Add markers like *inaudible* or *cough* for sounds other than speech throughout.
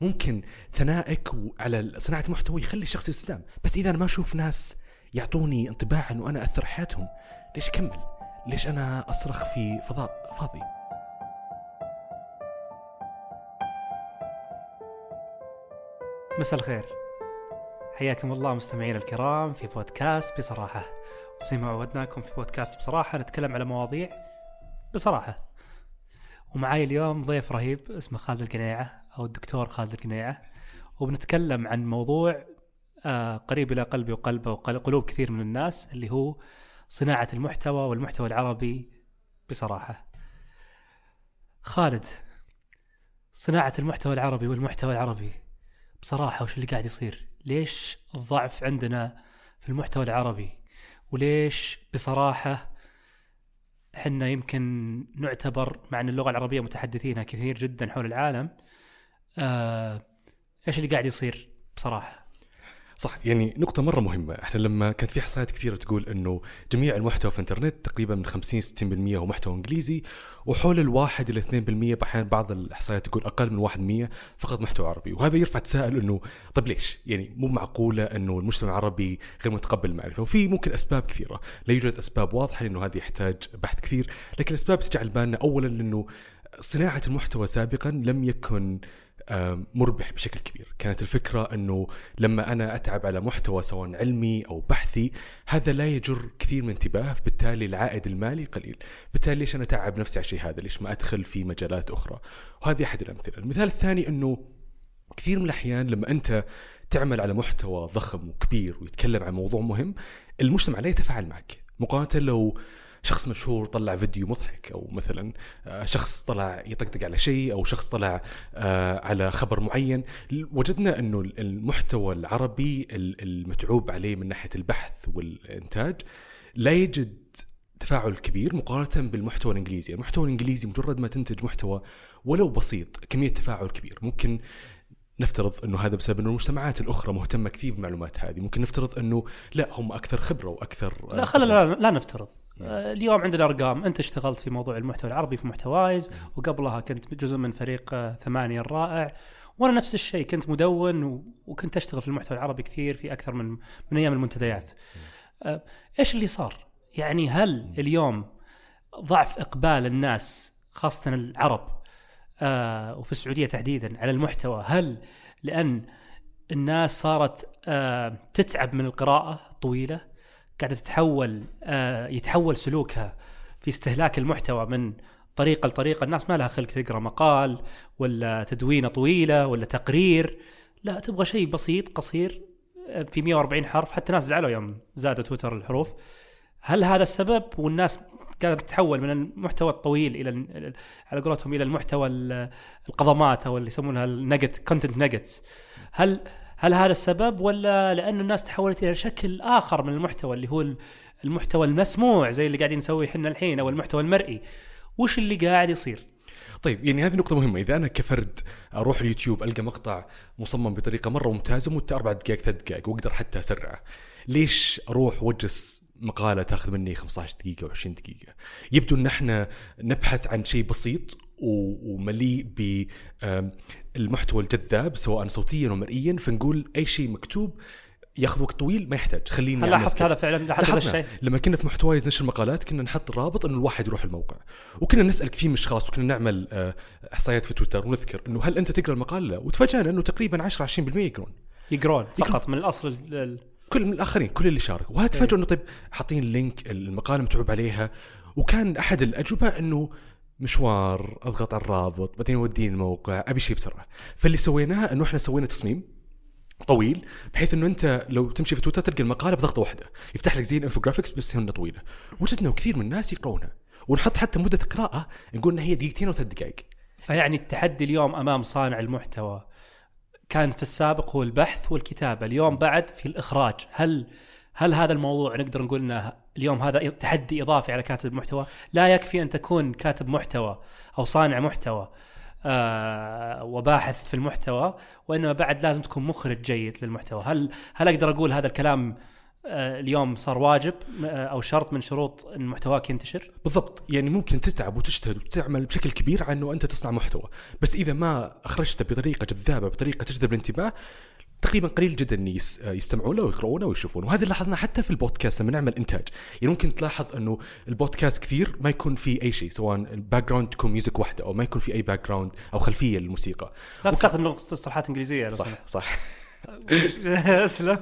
ممكن ثنائك على صناعة المحتوى يخلي الشخص يستدام بس إذا أنا ما أشوف ناس يعطوني انطباع إنه أنا أثر حياتهم ليش أكمل؟ ليش أنا أصرخ في فضاء فاضي؟ مساء الخير. حياكم الله مستمعينا الكرام في بودكاست بصراحة. وزي ما عودناكم في بودكاست بصراحة نتكلم على مواضيع بصراحة. ومعاي اليوم ضيف رهيب اسمه خالد القنيعة. أو الدكتور خالد القنيعة وبنتكلم عن موضوع آه قريب إلى قلبي وقلبه وقلوب كثير من الناس اللي هو صناعة المحتوى والمحتوى العربي بصراحة. خالد صناعة المحتوى العربي والمحتوى العربي بصراحة وش اللي قاعد يصير؟ ليش الضعف عندنا في المحتوى العربي؟ وليش بصراحة إحنا يمكن نعتبر مع إن اللغة العربية متحدثينها كثير جدا حول العالم آه إيش اللي قاعد يصير بصراحة؟ صح يعني نقطة مرة مهمة، إحنا لما كانت في احصائيات كثيرة تقول إنه جميع المحتوى في الإنترنت تقريبا من 50 60% هو محتوى إنجليزي وحول الواحد إلى 2% أحيانا بعض الاحصائيات تقول أقل من 1% فقط محتوى عربي، وهذا يرفع تساؤل إنه طب ليش؟ يعني مو معقولة إنه المجتمع العربي غير متقبل المعرفة، وفي ممكن أسباب كثيرة، لا يوجد أسباب واضحة لإنه هذه يحتاج بحث كثير، لكن الأسباب تجعل بالنا اولا لإنه صناعة المحتوى سابقا لم يكن مربح بشكل كبير. كانت الفكرة أنه لما أنا أتعب على محتوى سواء علمي أو بحثي هذا لا يجر كثير من انتباه بالتالي العائد المالي قليل. بالتالي ليش أنا أتعب نفسي على الشيء هذا؟ ليش ما أدخل في مجالات أخرى؟ وهذه أحد الأمثلة. المثال الثاني أنه كثير من الأحيان لما أنت تعمل على محتوى ضخم وكبير ويتكلم عن موضوع مهم المجتمع لا يتفاعل معك. مقارنة لو شخص مشهور طلع فيديو مضحك أو مثلا آه، شخص طلع يطقطق على شيء أو شخص طلع آه، على خبر معين. وجدنا إنه المحتوى العربي المتعوب عليه من ناحية البحث والإنتاج لا يجد تفاعل كبير مقارنة بالمحتوى الإنجليزي، المحتوى الإنجليزي مجرد ما تنتج محتوى ولو بسيط كمية تفاعل كبير، ممكن نفترض إنه هذا بسبب إنه المجتمعات الأخرى مهتمة كثير بالمعلومات هذه، ممكن نفترض إنه لا هم أكثر خبرة وأكثر لا خلينا لا, لا نفترض. آه، اليوم عندنا أرقام. أنت اشتغلت في موضوع المحتوى العربي في محتوايز وقبلها كنت جزء من فريق آه، ثمانية الرائع. وأنا نفس الشيء كنت مدون وكنت أشتغل في المحتوى العربي كثير في أكثر من من أيام المنتديات. آه، إيش اللي صار؟ يعني هل اليوم ضعف إقبال الناس خاصة العرب وفي السعودية تحديدا على المحتوى؟ هل لأن الناس صارت تتعب من القراءة الطويلة؟ قاعدة تتحول آه يتحول سلوكها في استهلاك المحتوى من طريقة لطريقة. الناس ما لها خلق تقرأ مقال ولا تدوينة طويلة ولا تقرير. لا تبغى شيء بسيط قصير آه، في 140 حرف. حتى ناس زعلوا يوم زادوا تويتر الحروف. هل هذا السبب؟ والناس قاعدة تتحول من المحتوى الطويل إلى على قولتهم إلى المحتوى القضمات أو اللي يسمونها ال nugget content nuggets هل هل هذا السبب ولا لأنه الناس تحولت إلى شكل آخر من المحتوى اللي هو المحتوى المسموع زي اللي قاعدين نسويه إحنا الحين أو المحتوى المرئي وش اللي قاعد يصير طيب يعني هذه نقطة مهمة، إذا أنا كفرد أروح اليوتيوب ألقى مقطع مصمم بطريقة مرة ممتازة مدته أربع دقائق ثلاث دقائق وأقدر حتى أسرعه. ليش أروح وأجلس مقالة تاخذ مني 15 دقيقة و 20 دقيقة؟ يبدو أن إحنا نبحث عن شيء بسيط ومليء بالمحتوى الجذاب سواء صوتيا ومرئيا فنقول أي شيء مكتوب ياخذ وقت طويل ما يحتاج. خليني هل لاحظت هذا فعلا؟ لاحظت هذا الشيء؟ لما كنا في محتوايز نشر مقالات كنا نحط رابط إنه الواحد يروح الموقع. وكنا نسال كثير من الأشخاص وكنا نعمل آه، إحصائيات في تويتر ونذكر إنه هل أنت تقرأ المقال؟ لا. وتفاجئنا إنه تقريبا 10 20% يقرون. يقرون فقط من الأصل كل من الآخرين كل اللي شاركوا. وهذا تفاجئوا إنه طيب حاطين ال link المقالة متعوب عليها. وكان أحد الأجوبة إنه مشوار اضغط على الرابط بعدين يوديني الموقع ابي شيء بسرعة. فاللي سويناه انه إحنا سوينا تصميم طويل بحيث انه انت لو تمشي في تويتر تلقى المقالة بضغطة واحدة. يفتح لك زي ال infographics بس هنا طويلة. وجدنا كثير من الناس يقرونها ونحط حتى مدة قراءة نقول إنها هي دقيقتين أو ثلاث دقائق. فيعني التحدي اليوم أمام صانع المحتوى كان في السابق هو البحث والكتابة. اليوم بعد في الإخراج. هل هل هذا الموضوع نقدر نقول إنه اليوم هذا تحدي إضافي على كاتب المحتوى لا يكفي أن تكون كاتب محتوى أو صانع محتوى آه وباحث في المحتوى وإنما بعد لازم تكون مخرج جيد للمحتوى. هل هل أقدر أقول هذا الكلام آه، اليوم صار واجب آه، أو شرط من شروط إن محتواك ينتشر؟ بالضبط. يعني ممكن تتعب وتجتهد وتعمل بشكل كبير على أنه أنت تصنع محتوى. بس إذا ما اخرجته بطريقة جذابة بطريقة تجذب الانتباه تقريبا قليل جدا إن يس- يستمعون له ويقرؤونه ويشوفونه. وهذا اللي لاحظناه حتى في البودكاست لما نعمل إنتاج. يعني ممكن تلاحظ إنه البودكاست كثير ما يكون في أي شيء سواء ال background تكون music واحدة أو ما يكون في أي background أو خلفية للموسيقى. لا تستخدم مصطلحات إنجليزية لو صح صح. *laughs* اسلم.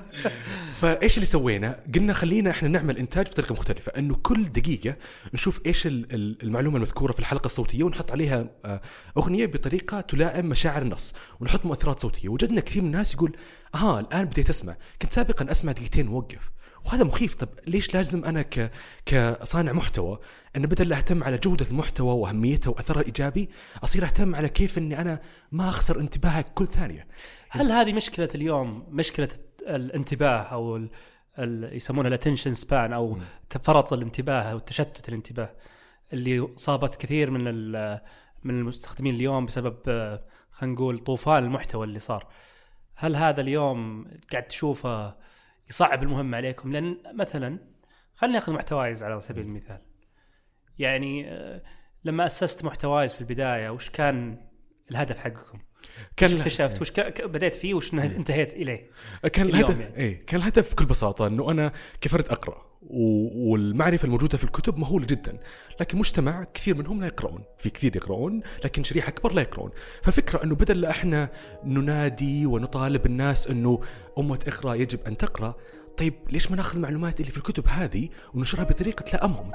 فإيش اللي سوينا؟ قلنا خلينا إحنا نعمل إنتاج بطريقة مختلفة، إنه كل دقيقة نشوف إيش ال- ال- المعلومة المذكورة في الحلقة الصوتية ونحط عليها آه، أغنية بطريقة تلائم مشاعر النص، ونحط مؤثرات صوتية، وجدنا كثير من الناس يقول آه الآن بديت أسمع، كنت سابقا أسمع دقيقتين ووقف. وهذا مخيف. طب ليش لازم أنا ك كصانع محتوى إن بدل أهتم على جودة المحتوى وأهميته واثرها الإيجابي أصير أهتم على كيف إني أنا ما أخسر انتباهك كل ثانية؟ هل هذه مشكلة اليوم؟ مشكلة الانتباه أو ال ال يسمونها الاتنشن سبان أو فرط الانتباه أو تشتت الانتباه اللي صابت كثير من من المستخدمين اليوم بسبب خلينا نقول طوفان المحتوى اللي صار. هل هذا اليوم قاعد تشوفه يصعب المهمة عليكم؟ لأن مثلا خلينا نأخذ محتوايز على سبيل المثال. يعني آه، لما أسست محتوايز في البداية وش كان الهدف حقكم؟ كان وش اكتشفت وش بديت فيه وش نه- انتهيت إليه؟ كان الهدف يعني. إيه كان الهدف بكل بساطة إنه أنا كفرد أقرأ والمعرفة الموجودة في الكتب مهولة جدا لكن مجتمع كثير منهم لا يقرؤون في كثير يقرؤون لكن شريحة أكبر لا يقرؤون فالفكرة إنه بدل إحنا ننادي ونطالب الناس إنه أمة اقرأ يجب أن تقرأ طيب ليش ما ناخذ المعلومات اللي في الكتب هذه وننشرها بطريقة تلائمهم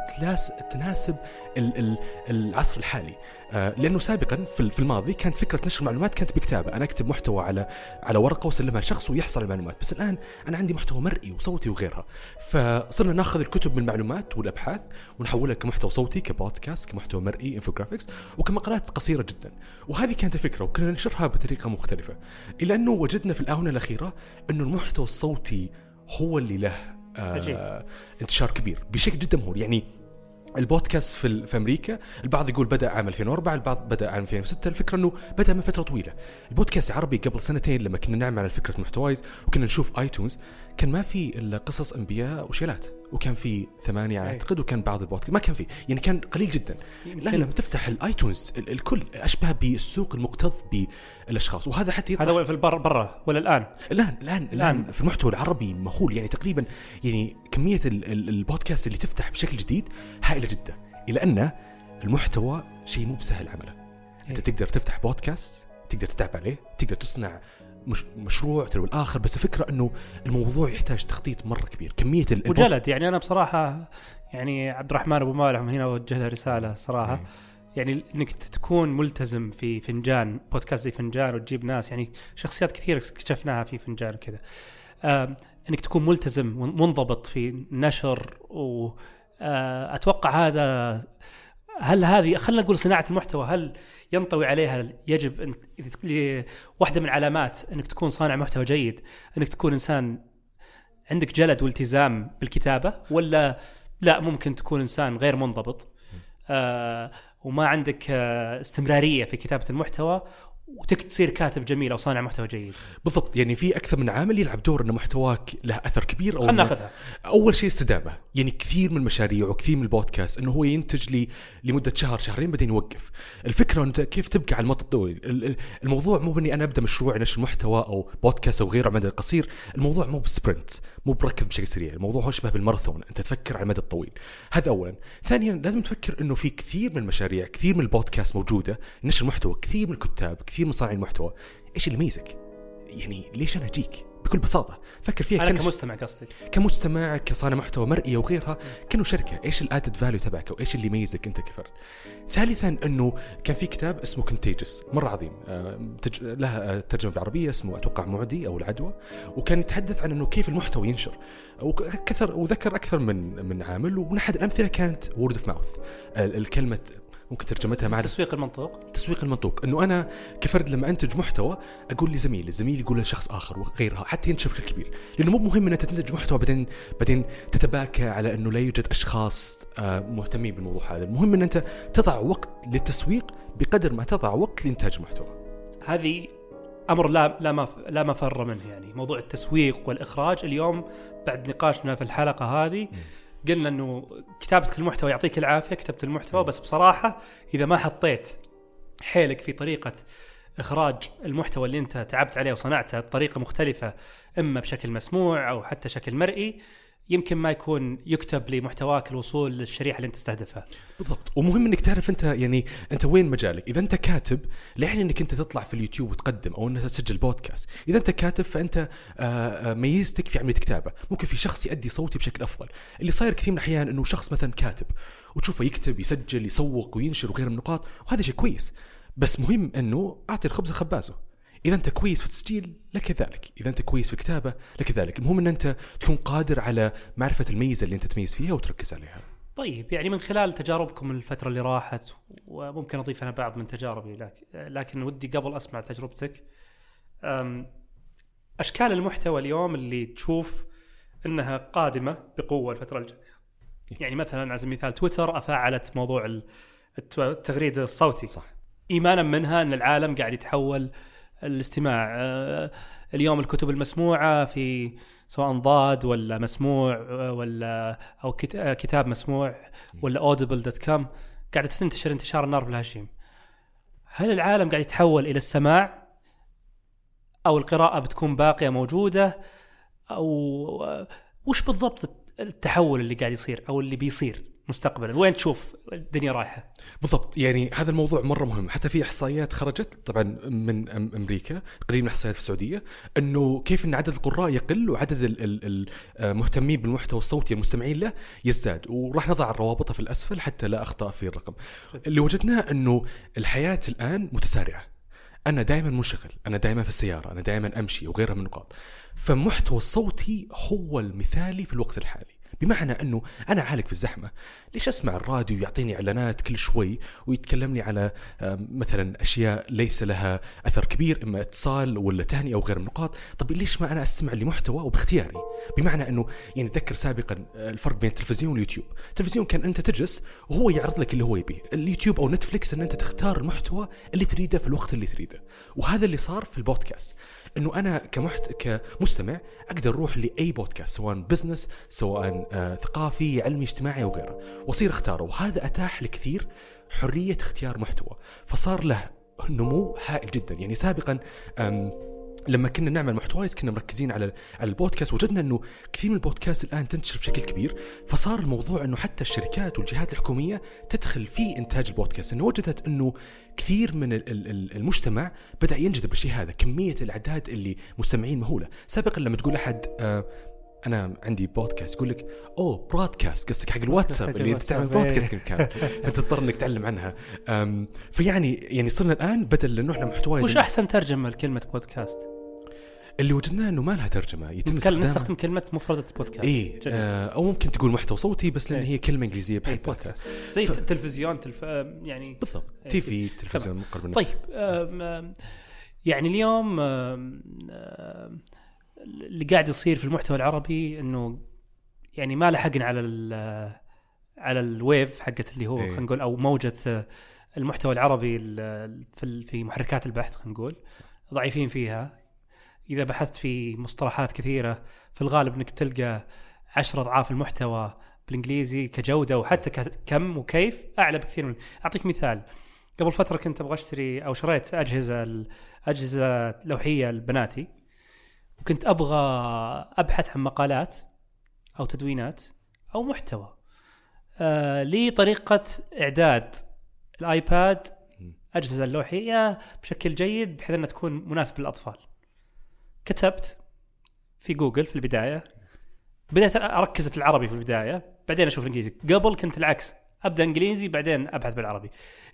تناسب ال ال العصر الحالي؟ آه لأنه سابقا في الماضي كانت فكرة نشر المعلومات كانت بكتابة. أنا أكتب محتوى على على ورقة وأسلمها لشخص ويحصل المعلومات بس الآن أنا عندي محتوى مرئي وصوتي وغيرها. فصرنا ناخذ الكتب من المعلومات والأبحاث ونحولها كمحتوى صوتي كبودكاست كمحتوى مرئي إنفوجرافيكس وكمقالات قصيرة جدا. وهذه كانت الفكرة وكنا ننشرها بطريقة مختلفة إلى أنه وجدنا في الآونة الأخيرة أنه المحتوى الصوتي هو اللي له. آه انتشار كبير بشكل جدا مهول. يعني البودكاست في, في أمريكا البعض يقول بدأ عام 2004 البعض بدأ عام 2006 الفكرة إنه بدأ من فترة طويلة. البودكاست العربي قبل سنتين لما كنا نعمل على فكرة محتوايز وكنا نشوف آيتونز كان ما في إلا قصص أنبياء وشيلات. وكان في ثمانية على أي. أعتقد وكان بعض البودكاست ما كان في يعني كان قليل جدا الان لما تفتح الايتونز ال- الكل أشبه بالسوق المكتظ بالأشخاص وهذا حتى يطلع هذا في البر برا ولا الآن؟ الآن الآن الآن. الآن في المحتوى العربي مهول يعني تقريبا يعني ال- البودكاست اللي تفتح بشكل جديد هائلة جدا إلى أن المحتوى شيء مو بسهل عمله أنت إيه. تقدر تفتح بودكاست تقدر تتعب عليه تقدر تصنع مش مشروع تلو الآخر بس الفكرة إنه الموضوع يحتاج تخطيط مرة كبير. كمية ال- وجلد يعني أنا بصراحة يعني عبد الرحمن أبو مالح هنا اوجه له رسالة صراحة. إيه. يعني إنك تكون ملتزم في فنجان بودكاست زي فنجان وتجيب ناس يعني شخصيات كثير اكتشفناها في فنجان وكذا. إنك تكون ملتزم منضبط في نشر واتوقع هذا هل هذه خلينا نقول صناعة المحتوى هل ينطوي عليها يجب ان واحدة من علامات إنك تكون صانع محتوى جيد إنك تكون إنسان عندك جلد والتزام بالكتابة ولا لا ممكن تكون إنسان غير منضبط؟ آه وما عندك آه استمرارية في كتابة المحتوى وتصير كاتب جميل أو صانع محتوى جيد. بالضبط يعني في أكثر من عامل يلعب دور ان محتواك له أثر كبير أو خلينا ناخذها. أول شيء استدامة يعني كثير من المشاريع وكثير من البودكاست إنه هو ينتج لي لمدة شهر شهرين بعدين يوقف. الفكرة انت كيف تبقى على المدى الطويل ال- ال- الموضوع مو بإني أنا أبدأ مشروع نشر محتوى أو بودكاست أو غيره على المدى القصير الموضوع مو بسبرنت. مو بركض بشكل سريع الموضوع هو شبه بالماراثون أنت تفكر على المدى الطويل. هذا اولا. ثانيا لازم تفكر إنه في كثير من المشاريع كثير من البودكاست موجودة نشر محتوى كثير من الكتاب كثير من صانعي المحتوى. إيش اللي يميزك؟ يعني ليش أنا أجيك؟ بكل بساطة فكر فيها أنا كمستمع قصدي. كمستمع كصانع محتوى مرئي وغيرها كأنه شركة. إيش ال added value تبعك أو إيش اللي يميزك أنت كفرد؟ ثالثا إنه كان في كتاب اسمه Contagious مرة عظيم. آه، تج... لها آه، ترجمة بالعربية اسمه أتوقع معدي أو العدوى. وكان يتحدث عن إنه كيف المحتوى ينشر. وكثر وذكر أكثر من من عامل. ومن أحد الأمثلة كانت word of mouth الكلمة ممكن ترجمتها مع تسويق المنطوق. تسويق المنطوق. إنه أنا كفرد لما أنتج محتوى أقول لزميل الزميل يقول لشخص آخر وغيرها حتى ينتشر بشكل كبير لأنه مو مهم ان انت تنتج محتوى بعدين بعدين تتباكى على إنه لا يوجد أشخاص آه، مهتمين بالموضوع هذا. المهم إن أنت تضع وقت للتسويق بقدر ما تضع وقت لإنتاج المحتوى هذه أمر لا لا ما لا مفر منه يعني. موضوع التسويق والإخراج اليوم بعد نقاشنا في الحلقة هذه قلنا إنه كتابه المحتوى يعطيك العافية كتبت المحتوى بس بصراحة إذا ما حطيت حيلك في طريقة إخراج المحتوى اللي أنت تعبت عليه وصنعته بطريقة مختلفة إما بشكل مسموع أو حتى شكل مرئي يمكن ما يكون يكتب لمحتواك الوصول للشريحة اللي انت تستهدفها. بالضبط. ومهم إنك تعرف أنت يعني أنت وين مجالك. إذا أنت كاتب لحين إنك أنت تطلع في اليوتيوب وتقدم أو إنك تسجل بودكاست إذا أنت كاتب فأنت آه، آه، ميزتك في عملية كتابة. ممكن في شخص يؤدي صوتي بشكل أفضل. اللي صاير كثير من الأحيان إنه شخص مثلا كاتب وتشوفه يكتب يسجل يسوق وينشر وغيره من النقاط وهذا شيء كويس. بس مهم إنه أعطي الخبز خبازه. إذا أنت كويس في التسجيل لك ذلك. إذا أنت كويس في الكتابه لك ذلك. المهم إن أنت تكون قادر على معرفة الميزة اللي أنت تميز فيها وتركز عليها. طيب يعني من خلال تجاربكم الفترة اللي راحت وممكن أضيف أنا بعض من تجاربي لكن, لكن ودي قبل أسمع تجربتك. أم، أشكال المحتوى اليوم اللي تشوف أنها قادمة بقوة الفترة الجاية يعني مثلا على سبيل المثال تويتر أفعلت موضوع ال- الت- التغريد الصوتي. صح. ايمانا منها إن العالم قاعد يتحول الاستماع. آه، اليوم الكتب المسموعة في سواء ضاد ولا مسموع آه، ولا أو آه، كتاب مسموع ولا Audible dot com قاعدة تنتشر انتشار النار في الهشيم هل العالم قاعد يتحول إلى السماع؟ أو القراءة بتكون باقية موجودة؟ أو وش بالضبط التحول اللي قاعد يصير أو اللي بيصير؟ مستقبلا. وين تشوف الدنيا رايحة؟ بالضبط. يعني هذا الموضوع مرة مهم. حتى في إحصائيات خرجت طبعا من أمريكا قليل من الاحصائيات في السعودية إنه كيف إن عدد القراء يقل وعدد ال- ال- المهتمين بالمحتوى الصوتي المستمعين له يزداد. وراح نضع الروابط في الأسفل حتى لا أخطأ في الرقم. اللي وجدناه إنه الحياة الآن متسارعة. أنا دائما منشغل. أنا دائما في السيارة. أنا دائما أمشي وغيرها من النقاط. فالمحتوى الصوتي هو المثالي في الوقت الحالي. بمعنى أنه أنا عالق في الزحمة. ليش أسمع الراديو يعطيني إعلانات كل شوي ويتكلمني على مثلا أشياء ليس لها أثر كبير إما اتصال ولا تهنئة أو غير النقاط. طب ليش ما أنا استمع لمحتوى وباختياري؟ بمعنى أنه يعني اتذكر سابقا آه، الفرق بين التلفزيون واليوتيوب. التلفزيون كان أنت تجلس وهو يعرض لك اللي هو يبيه. اليوتيوب أو نتفليكس إن أنت تختار المحتوى اللي تريده في الوقت اللي تريده. وهذا اللي صار في البودكاست. إنه أنا كمحت كمستمع أقدر أروح لأي بودكاست سواء business سواء آه ثقافي علمي اجتماعي أو غيره وأصير أختاره وهذا أتاح لكثير حرية اختيار محتوى فصار له نمو هائل جدا. يعني سابقا لما كنا نعمل محتوايز كنا مركزين على على البودكاست وجدنا إنه كثير من البودكاست الآن تنتشر بشكل كبير. فصار الموضوع إنه حتى الشركات والجهات الحكومية تدخل في إنتاج البودكاست. إنه وجدت إنه كثير من ال- ال- ال- المجتمع بدأ ينجذب بالشيء هذا كمية الأعداد اللي مستمعين مهولة. سابقا لما تقول أحد آه أنا عندي بودكاست يقول لك أوه برودكاست قصدك حق الواتساب اللي أنت تعمل الواتساب، إيه. بودكاست كم كان *laughs* فتضطر إنك تعلم عنها فيعني يعني صرنا الآن بدل انه إحنا محتوايز وش أحسن ترجمة لكلمة بودكاست؟ اللي وجدناه إنه ما لها ترجمة يتم استخدامها نستخدم كلمة مفردة بودكاست اي. آه أو ممكن تقول محتوى صوتي بس لأن إيه. هي كلمة إنجليزية إيه، بحب بودكاست زي ف- التلفزيون تلف... آه، يعني بالضبط إيه. TV تلفزيون مقرب طيب آم، يعني اليوم آم، اللي قاعد يصير في المحتوى العربي إنه يعني ما لحقنا على ال على ال wave حقت اللي هو إيه. خلينا نقول أو موجة المحتوى العربي ال- في في محركات البحث خلينا نقول ضعيفين فيها. إذا بحثت في مصطلحات كثيرة في الغالب إنك تلقى عشرة أضعاف المحتوى بالإنجليزي كجودة وحتى كم وكيف أعلى بكثير من. أعطيك مثال قبل فترة كنت أبغى أشتري أو شريت أجهزة أجهزة لوحية لبناتي. وكنت أبغى أبحث عن مقالات أو تدوينات أو محتوى. آه لطريقة إعداد الآيباد أجهزة اللوحية بشكل جيد بحيث أنها تكون مناسبة للأطفال. كتبت في جوجل في البداية. بديت أركز في العربي في البداية. بعدين أشوف الإنجليزي. قبل كنت العكس. أبدأ إنجليزي بعدين أبحث بالعربي.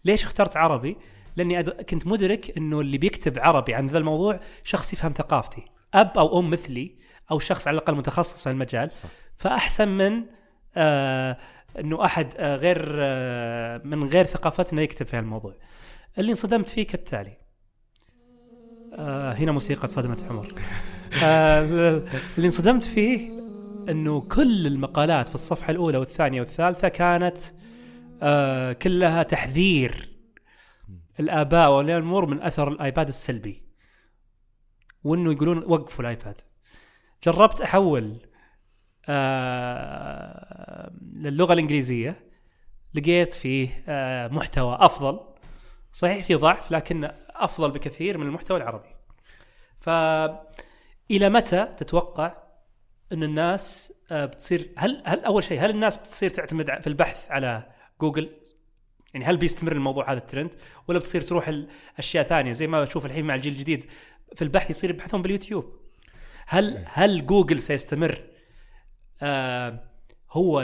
ليش اخترت عربي؟ لأني أد... كنت مدرك إنه اللي بيكتب عربي عن ذا الموضوع شخص يفهم ثقافتي. أب أو أم مثلي أو شخص على الأقل متخصص في المجال صح. فأحسن من آه إنه أحد آه غير آه من غير ثقافتنا يكتب في الموضوع اللي انصدمت فيه كالتالي. آه هنا موسيقى صدمة عمر آه اللي انصدمت فيه إنه كل المقالات في الصفحة الأولى والثانية والثالثة كانت آه كلها تحذير الآباء وأولياء الأمور من أثر الآيباد السلبي. وإنه يقولون وقفوا الآيباد. جربت أحول آه للغة الإنجليزية لقيت فيه آه محتوى أفضل. صحيح في ضعف لكن أفضل بكثير من المحتوى العربي. ف إلى متى تتوقع إن الناس آه بتصير هل هل أول شيء هل الناس بتصير تعتمد في البحث على جوجل؟ يعني هل بيستمر الموضوع هذا الترند ولا بتصير تروح الاشياء ثانية؟ زي ما بشوف الحين مع الجيل الجديد في البحث يصير يبحثون باليوتيوب هل هل جوجل سيستمر آه هو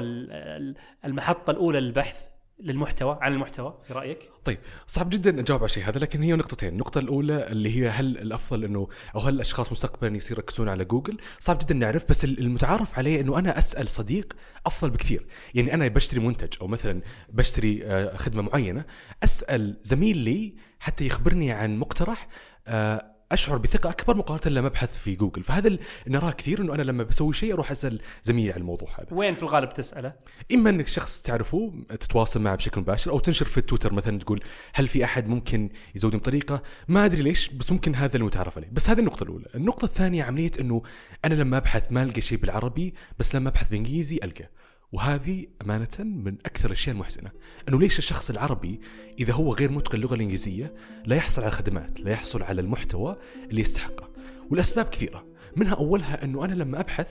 المحطة الأولى للبحث للمحتوى عن المحتوى في رأيك؟ طيب صعب جدا أجاوب على الشيء هذا لكن هي نقطتين، النقطة الأولى اللي هي هل الأفضل إنه أو هل الأشخاص مستقبلا يصير يركزون على جوجل؟ صعب جدا نعرف بس المتعارف عليه إنه أنا أسأل صديق أفضل بكثير، يعني أنا بشتري منتج أو مثلا بشتري آه، خدمة معينة، أسأل زميل لي حتى يخبرني عن مقترح آه، أشعر بثقة أكبر مقارنة لما ابحث في جوجل. فهذا نراه كثير إنه أنا لما بسوي شيء أروح أسأل زميلي عن الموضوع هذا. وين في الغالب تسأله؟ إما إنك شخص تعرفه تتواصل معه بشكل مباشر أو تنشر في التويتر مثلا تقول هل في أحد ممكن يزودني بطريقة؟ ما أدري ليش بس ممكن هذا المتعارف عليه. بس هذه النقطة الأولى. النقطة الثانية عملية إنه أنا لما أبحث ما ألقى شيء بالعربي بس لما أبحث بالانجليزي القى وهذه أمانة من أكثر الأشياء المحزنة أنه ليش الشخص العربي إذا هو غير متقن اللغة الإنجليزية لا يحصل على الخدمات لا يحصل على المحتوى اللي يستحقه؟ والأسباب كثيرة منها أولها أنه أنا لما أبحث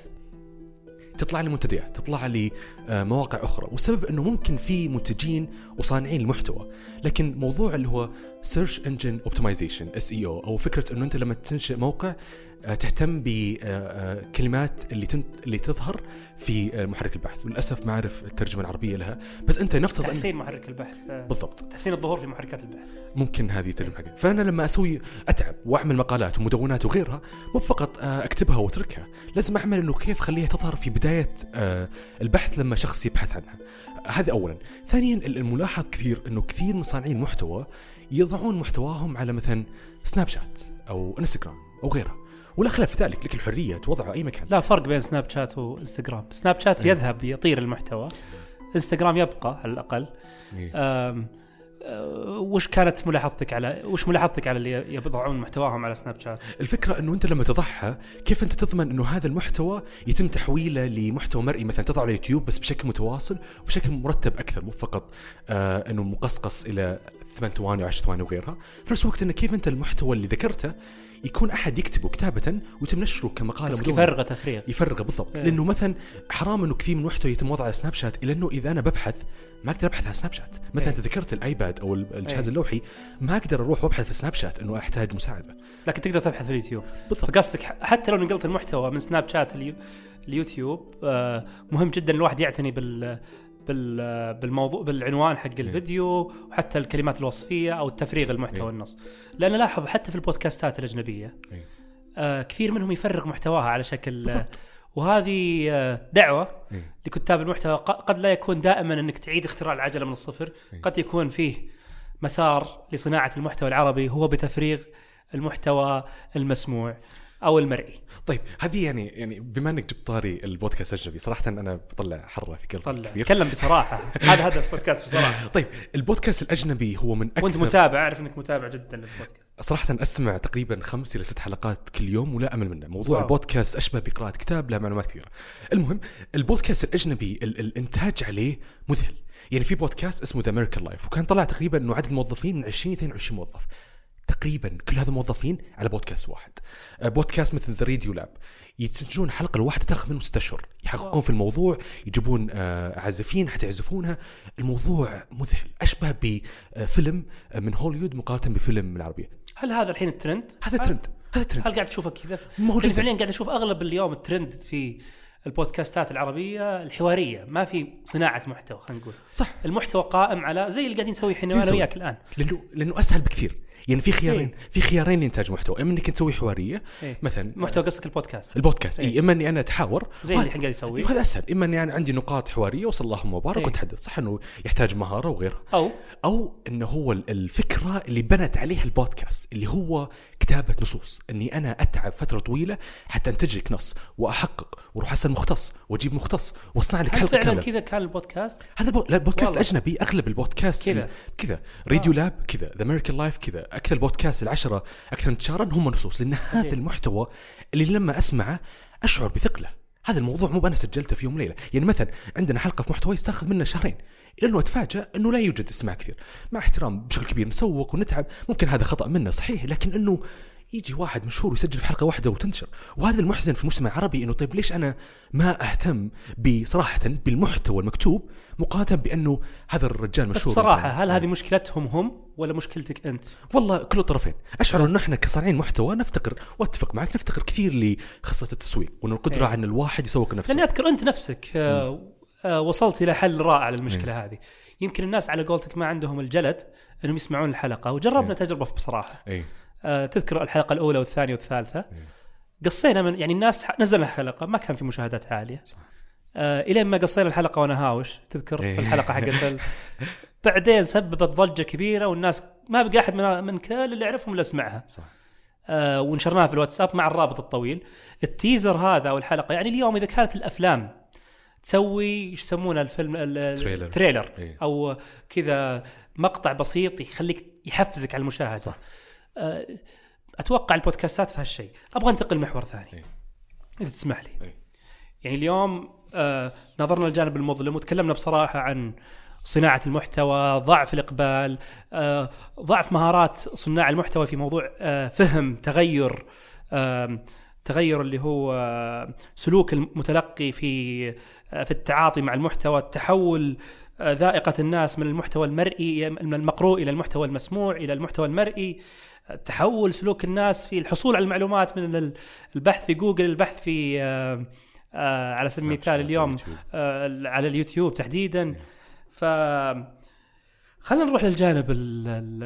تطلع لي منتديات تطلع لي آه، مواقع أخرى والسبب أنه ممكن في منتجين وصانعين المحتوى لكن موضوع اللي هو Search Engine Optimization SEO أو فكرة أنه أنت لما تنشئ موقع تهتم بكلمات اللي تنت اللي تظهر في آه، محرك البحث. وللأسف ما أعرف الترجمة العربية لها. بس أنت نفترض تحسين محرك البحث بالضبط. تحسين الظهور في محركات البحث. ممكن هذه ترجمة حقيقة. فأنا لما أسوي أتعب وأعمل مقالات ومدونات وغيرها مو فقط آه، أكتبها وأتركها. لازم أعمل إنه كيف أخليها تظهر في بداية البحث لما شخص يبحث عنها. هذا اولا. ثانيا الملاحظ كثير إنه كثير من صانعين المحتوى يضعون محتواهم على مثلا سناب شات أو إنستغرام أو غيرها. ولا خلاف في ذلك لك الحرية توضعه أي مكان لا فرق بين سناب شات وانستغرام سناب شات أيه. يذهب يطير المحتوى انستغرام يبقى على الأقل أيه. أه وش كانت ملاحظتك على وش ملاحظتك على اللي يضعون محتواهم على سناب شات؟ الفكرة أنه أنت لما تضعها كيف أنت تضمن أنه هذا المحتوى يتم تحويله لمحتوى مرئي مثلا تضعه على اليوتيوب بس بشكل متواصل وبشكل مرتب أكثر مو فقط آه أنه مقصقص إلى ثمان ثواني و10 ثواني وغيرها، في نفس الوقت أنه كيف أنت المحتوى اللي ذكرته يكون أحد يكتبه كتابة ويتم نشره كمقاله بس يفرغه تفريغ. يفرغه بالضبط. إيه. لأنه مثلا حرام إنه كثير من محتوى يتم وضعه على سناب شات إلا إنه إذا أنا ببحث ما أقدر أبحث على سناب شات. مثلا إيه. انت ذكرت الآيباد أو الجهاز إيه. اللوحي ما أقدر أروح وأبحث في سناب شات إنه أحتاج مساعدة. لكن تقدر تبحث في اليوتيوب. بالضبط. فقصدك حتى لو نقلت المحتوى من سناب شات اليوتيوب آه، مهم جدا الواحد يعتني بال بالموضوع بالعنوان حق إيه. الفيديو وحتى الكلمات الوصفية أو تفريغ المحتوى النص لأن لاحظ حتى في البودكاستات الأجنبية آه كثير منهم يفرغ محتواها على شكل بالضبط. وهذه آه دعوة إيه. لكتاب المحتوى قد لا يكون دائما إنك تعيد اختراع العجلة من الصفر إيه. قد يكون فيه مسار لصناعة المحتوى العربي هو بتفريغ المحتوى المسموع أو المرئي. طيب هذه يعني يعني بما إنك جبت طاري البودكاست الاجنبي صراحة أنا بطلع حرة في قلبي طلع. تكلم بصراحة. *laughs* هذا هدف البودكاست بصراحة. طيب البودكاست الأجنبي هو من أكثر وأنت متابع أعرف إنك متابع جدا للبودكاست. صراحة أسمع تقريبا خمس إلى ست حلقات كل يوم ولا أمل منه. موضوع واو. البودكاست أشبه بقراءة كتاب له معلومات كثيرة. المهم البودكاست الأجنبي ال الإنتاج عليه مذهل. يعني في بودكاست اسمه This American Life وكان طلع تقريبا إنه عدد الموظفين من 20 22 موظف. تقريبا كل هذا الموظفين على بودكاست واحد. آه، بودكاست مثل The Radiolab ينتجون حلقة الواحدة تاخذ منهم ستة أشهر. يحققون في الموضوع يجيبون آه، عازفين حتى يعزفونها الموضوع مذهل أشبه بفيلم من هوليوود مقارنة بفيلم العربية. هل هذا الحين الترند؟ هذا ترند. هذا ترند. هل قاعد تشوفه كذا؟ موجود. فعليا قاعد أشوف أغلب اليوم الترند في البودكاستات العربية الحوارية. ما في صناعة محتوى خلينا نقول. صح. المحتوى قائم على زي اللي قاعدين نسويه إحنا أنا وياك الآن. لأنه لأنه أسهل بكثير. يعني في خيارين إيه؟ في خيارين لإنتاج محتوى إما إنك تسوي حوارية إيه؟ مثلا محتوى قصدك البودكاست. البودكاست اي إيه؟ إما إني أنا أتحاور زي اللي إحنا قاعد نسويه هذا أسهل إما إني أنا عندي نقاط حوارية وصل اللهم مبارك إيه؟ وتحدث صح إنه يحتاج مهارة وغيرها. أو. أو إنه هو الفكرة اللي بنت عليها البودكاست اللي هو كتابة نصوص إني أنا أتعب فترة طويلة حتى انتج لك نص وأحقق وأروح أسأل مختص وأجيب مختص وأصنع لك حلقة فعلا كذا كان البودكاست؟ هذا البودكاست أجنبي أغلب البودكاست كذا. كذا. Radiolab كذا. This American Life كذا. أكثر البودكاست العشرة أكثر انتشارا هم نصوص لأن هذا. المحتوى اللي لما أسمعه أشعر بثقله. هذا الموضوع مو أنا سجلته في يوم وليله يعني مثلا عندنا حلقة في محتوى تستاخذ منا شهرين إلى أنه أتفاجأ أنه لا يوجد استماع كثير. مع احترام بشكل كبير نسوق ونتعب. ممكن هذا خطأ منا صحيح لكن أنه يجي واحد مشهور ويسجل في حلقة واحدة وتنتشر. وهذا المحزن في المجتمع العربي أنه طيب ليش أنا ما أهتم بصراحة بالمحتوى المكتوب مقارنه بأنه هذا الرجال بس مشهور بصراحة مثلاً. هل هذه مشكلتهم هم ولا مشكلتك أنت؟ والله كل الطرفين. أشعر انه إحنا كصانعين محتوى نفتقر وأتفق معك نفتقر كثير لخاصة التسويق وأن القدرة إيه. على إن الواحد يسوق نفسه. لأني أذكر أنت نفسك آه آه وصلت إلى حل رائع للمشكلة هذه. يمكن الناس على قولتك ما عندهم الجلد إنهم يسمعون الحلقة وجربنا إيه. تجربة بصراحة. اي آه تذكر الحلقة الأولى والثانية والثالثة. قصينا من يعني الناس نزلنا الحلقة ما كان في مشاهدات عالية. صح. آه إلين ما قصينا الحلقة وأنا هاوش تذكر إيه. الحلقة حقت. *laughs* بعدين سببت ضجة كبيرة والناس ما بقى أحد من, من كل اللي يعرفهم إلا اسمعها صح آه ونشرناها في الواتساب مع الرابط الطويل ال teaser هذا أو الحلقة يعني اليوم إذا كانت الأفلام تسوي إيش يسمونه الفيلم ال- trailer. ال trailer إيه. أو كذا مقطع بسيط يخليك يحفزك على المشاهدة صح. آه، أتوقع البودكاستات في هالشيء أبغى أنتقل محور ثاني إيه. إذا تسمح لي إيه. يعني اليوم نظرنا للجانب المظلم وتكلمنا بصراحة عن صناعة المحتوى، ضعف الإقبال، آه، ضعف مهارات صناع المحتوى في موضوع آه، فهم تغير تغير اللي هو آه، سلوك المتلقي في آه، في التعاطي مع المحتوى، التحول آه، ذائقة الناس من المحتوى المرئي من المقروء إلى المحتوى المسموع إلى المحتوى المرئي، آه، تحول سلوك الناس في الحصول على المعلومات من ال- البحث في جوجل، البحث في آه، على سبيل المثال اليوم. آه، على اليوتيوب تحديدا. ف خلينا نروح للجانب ال ال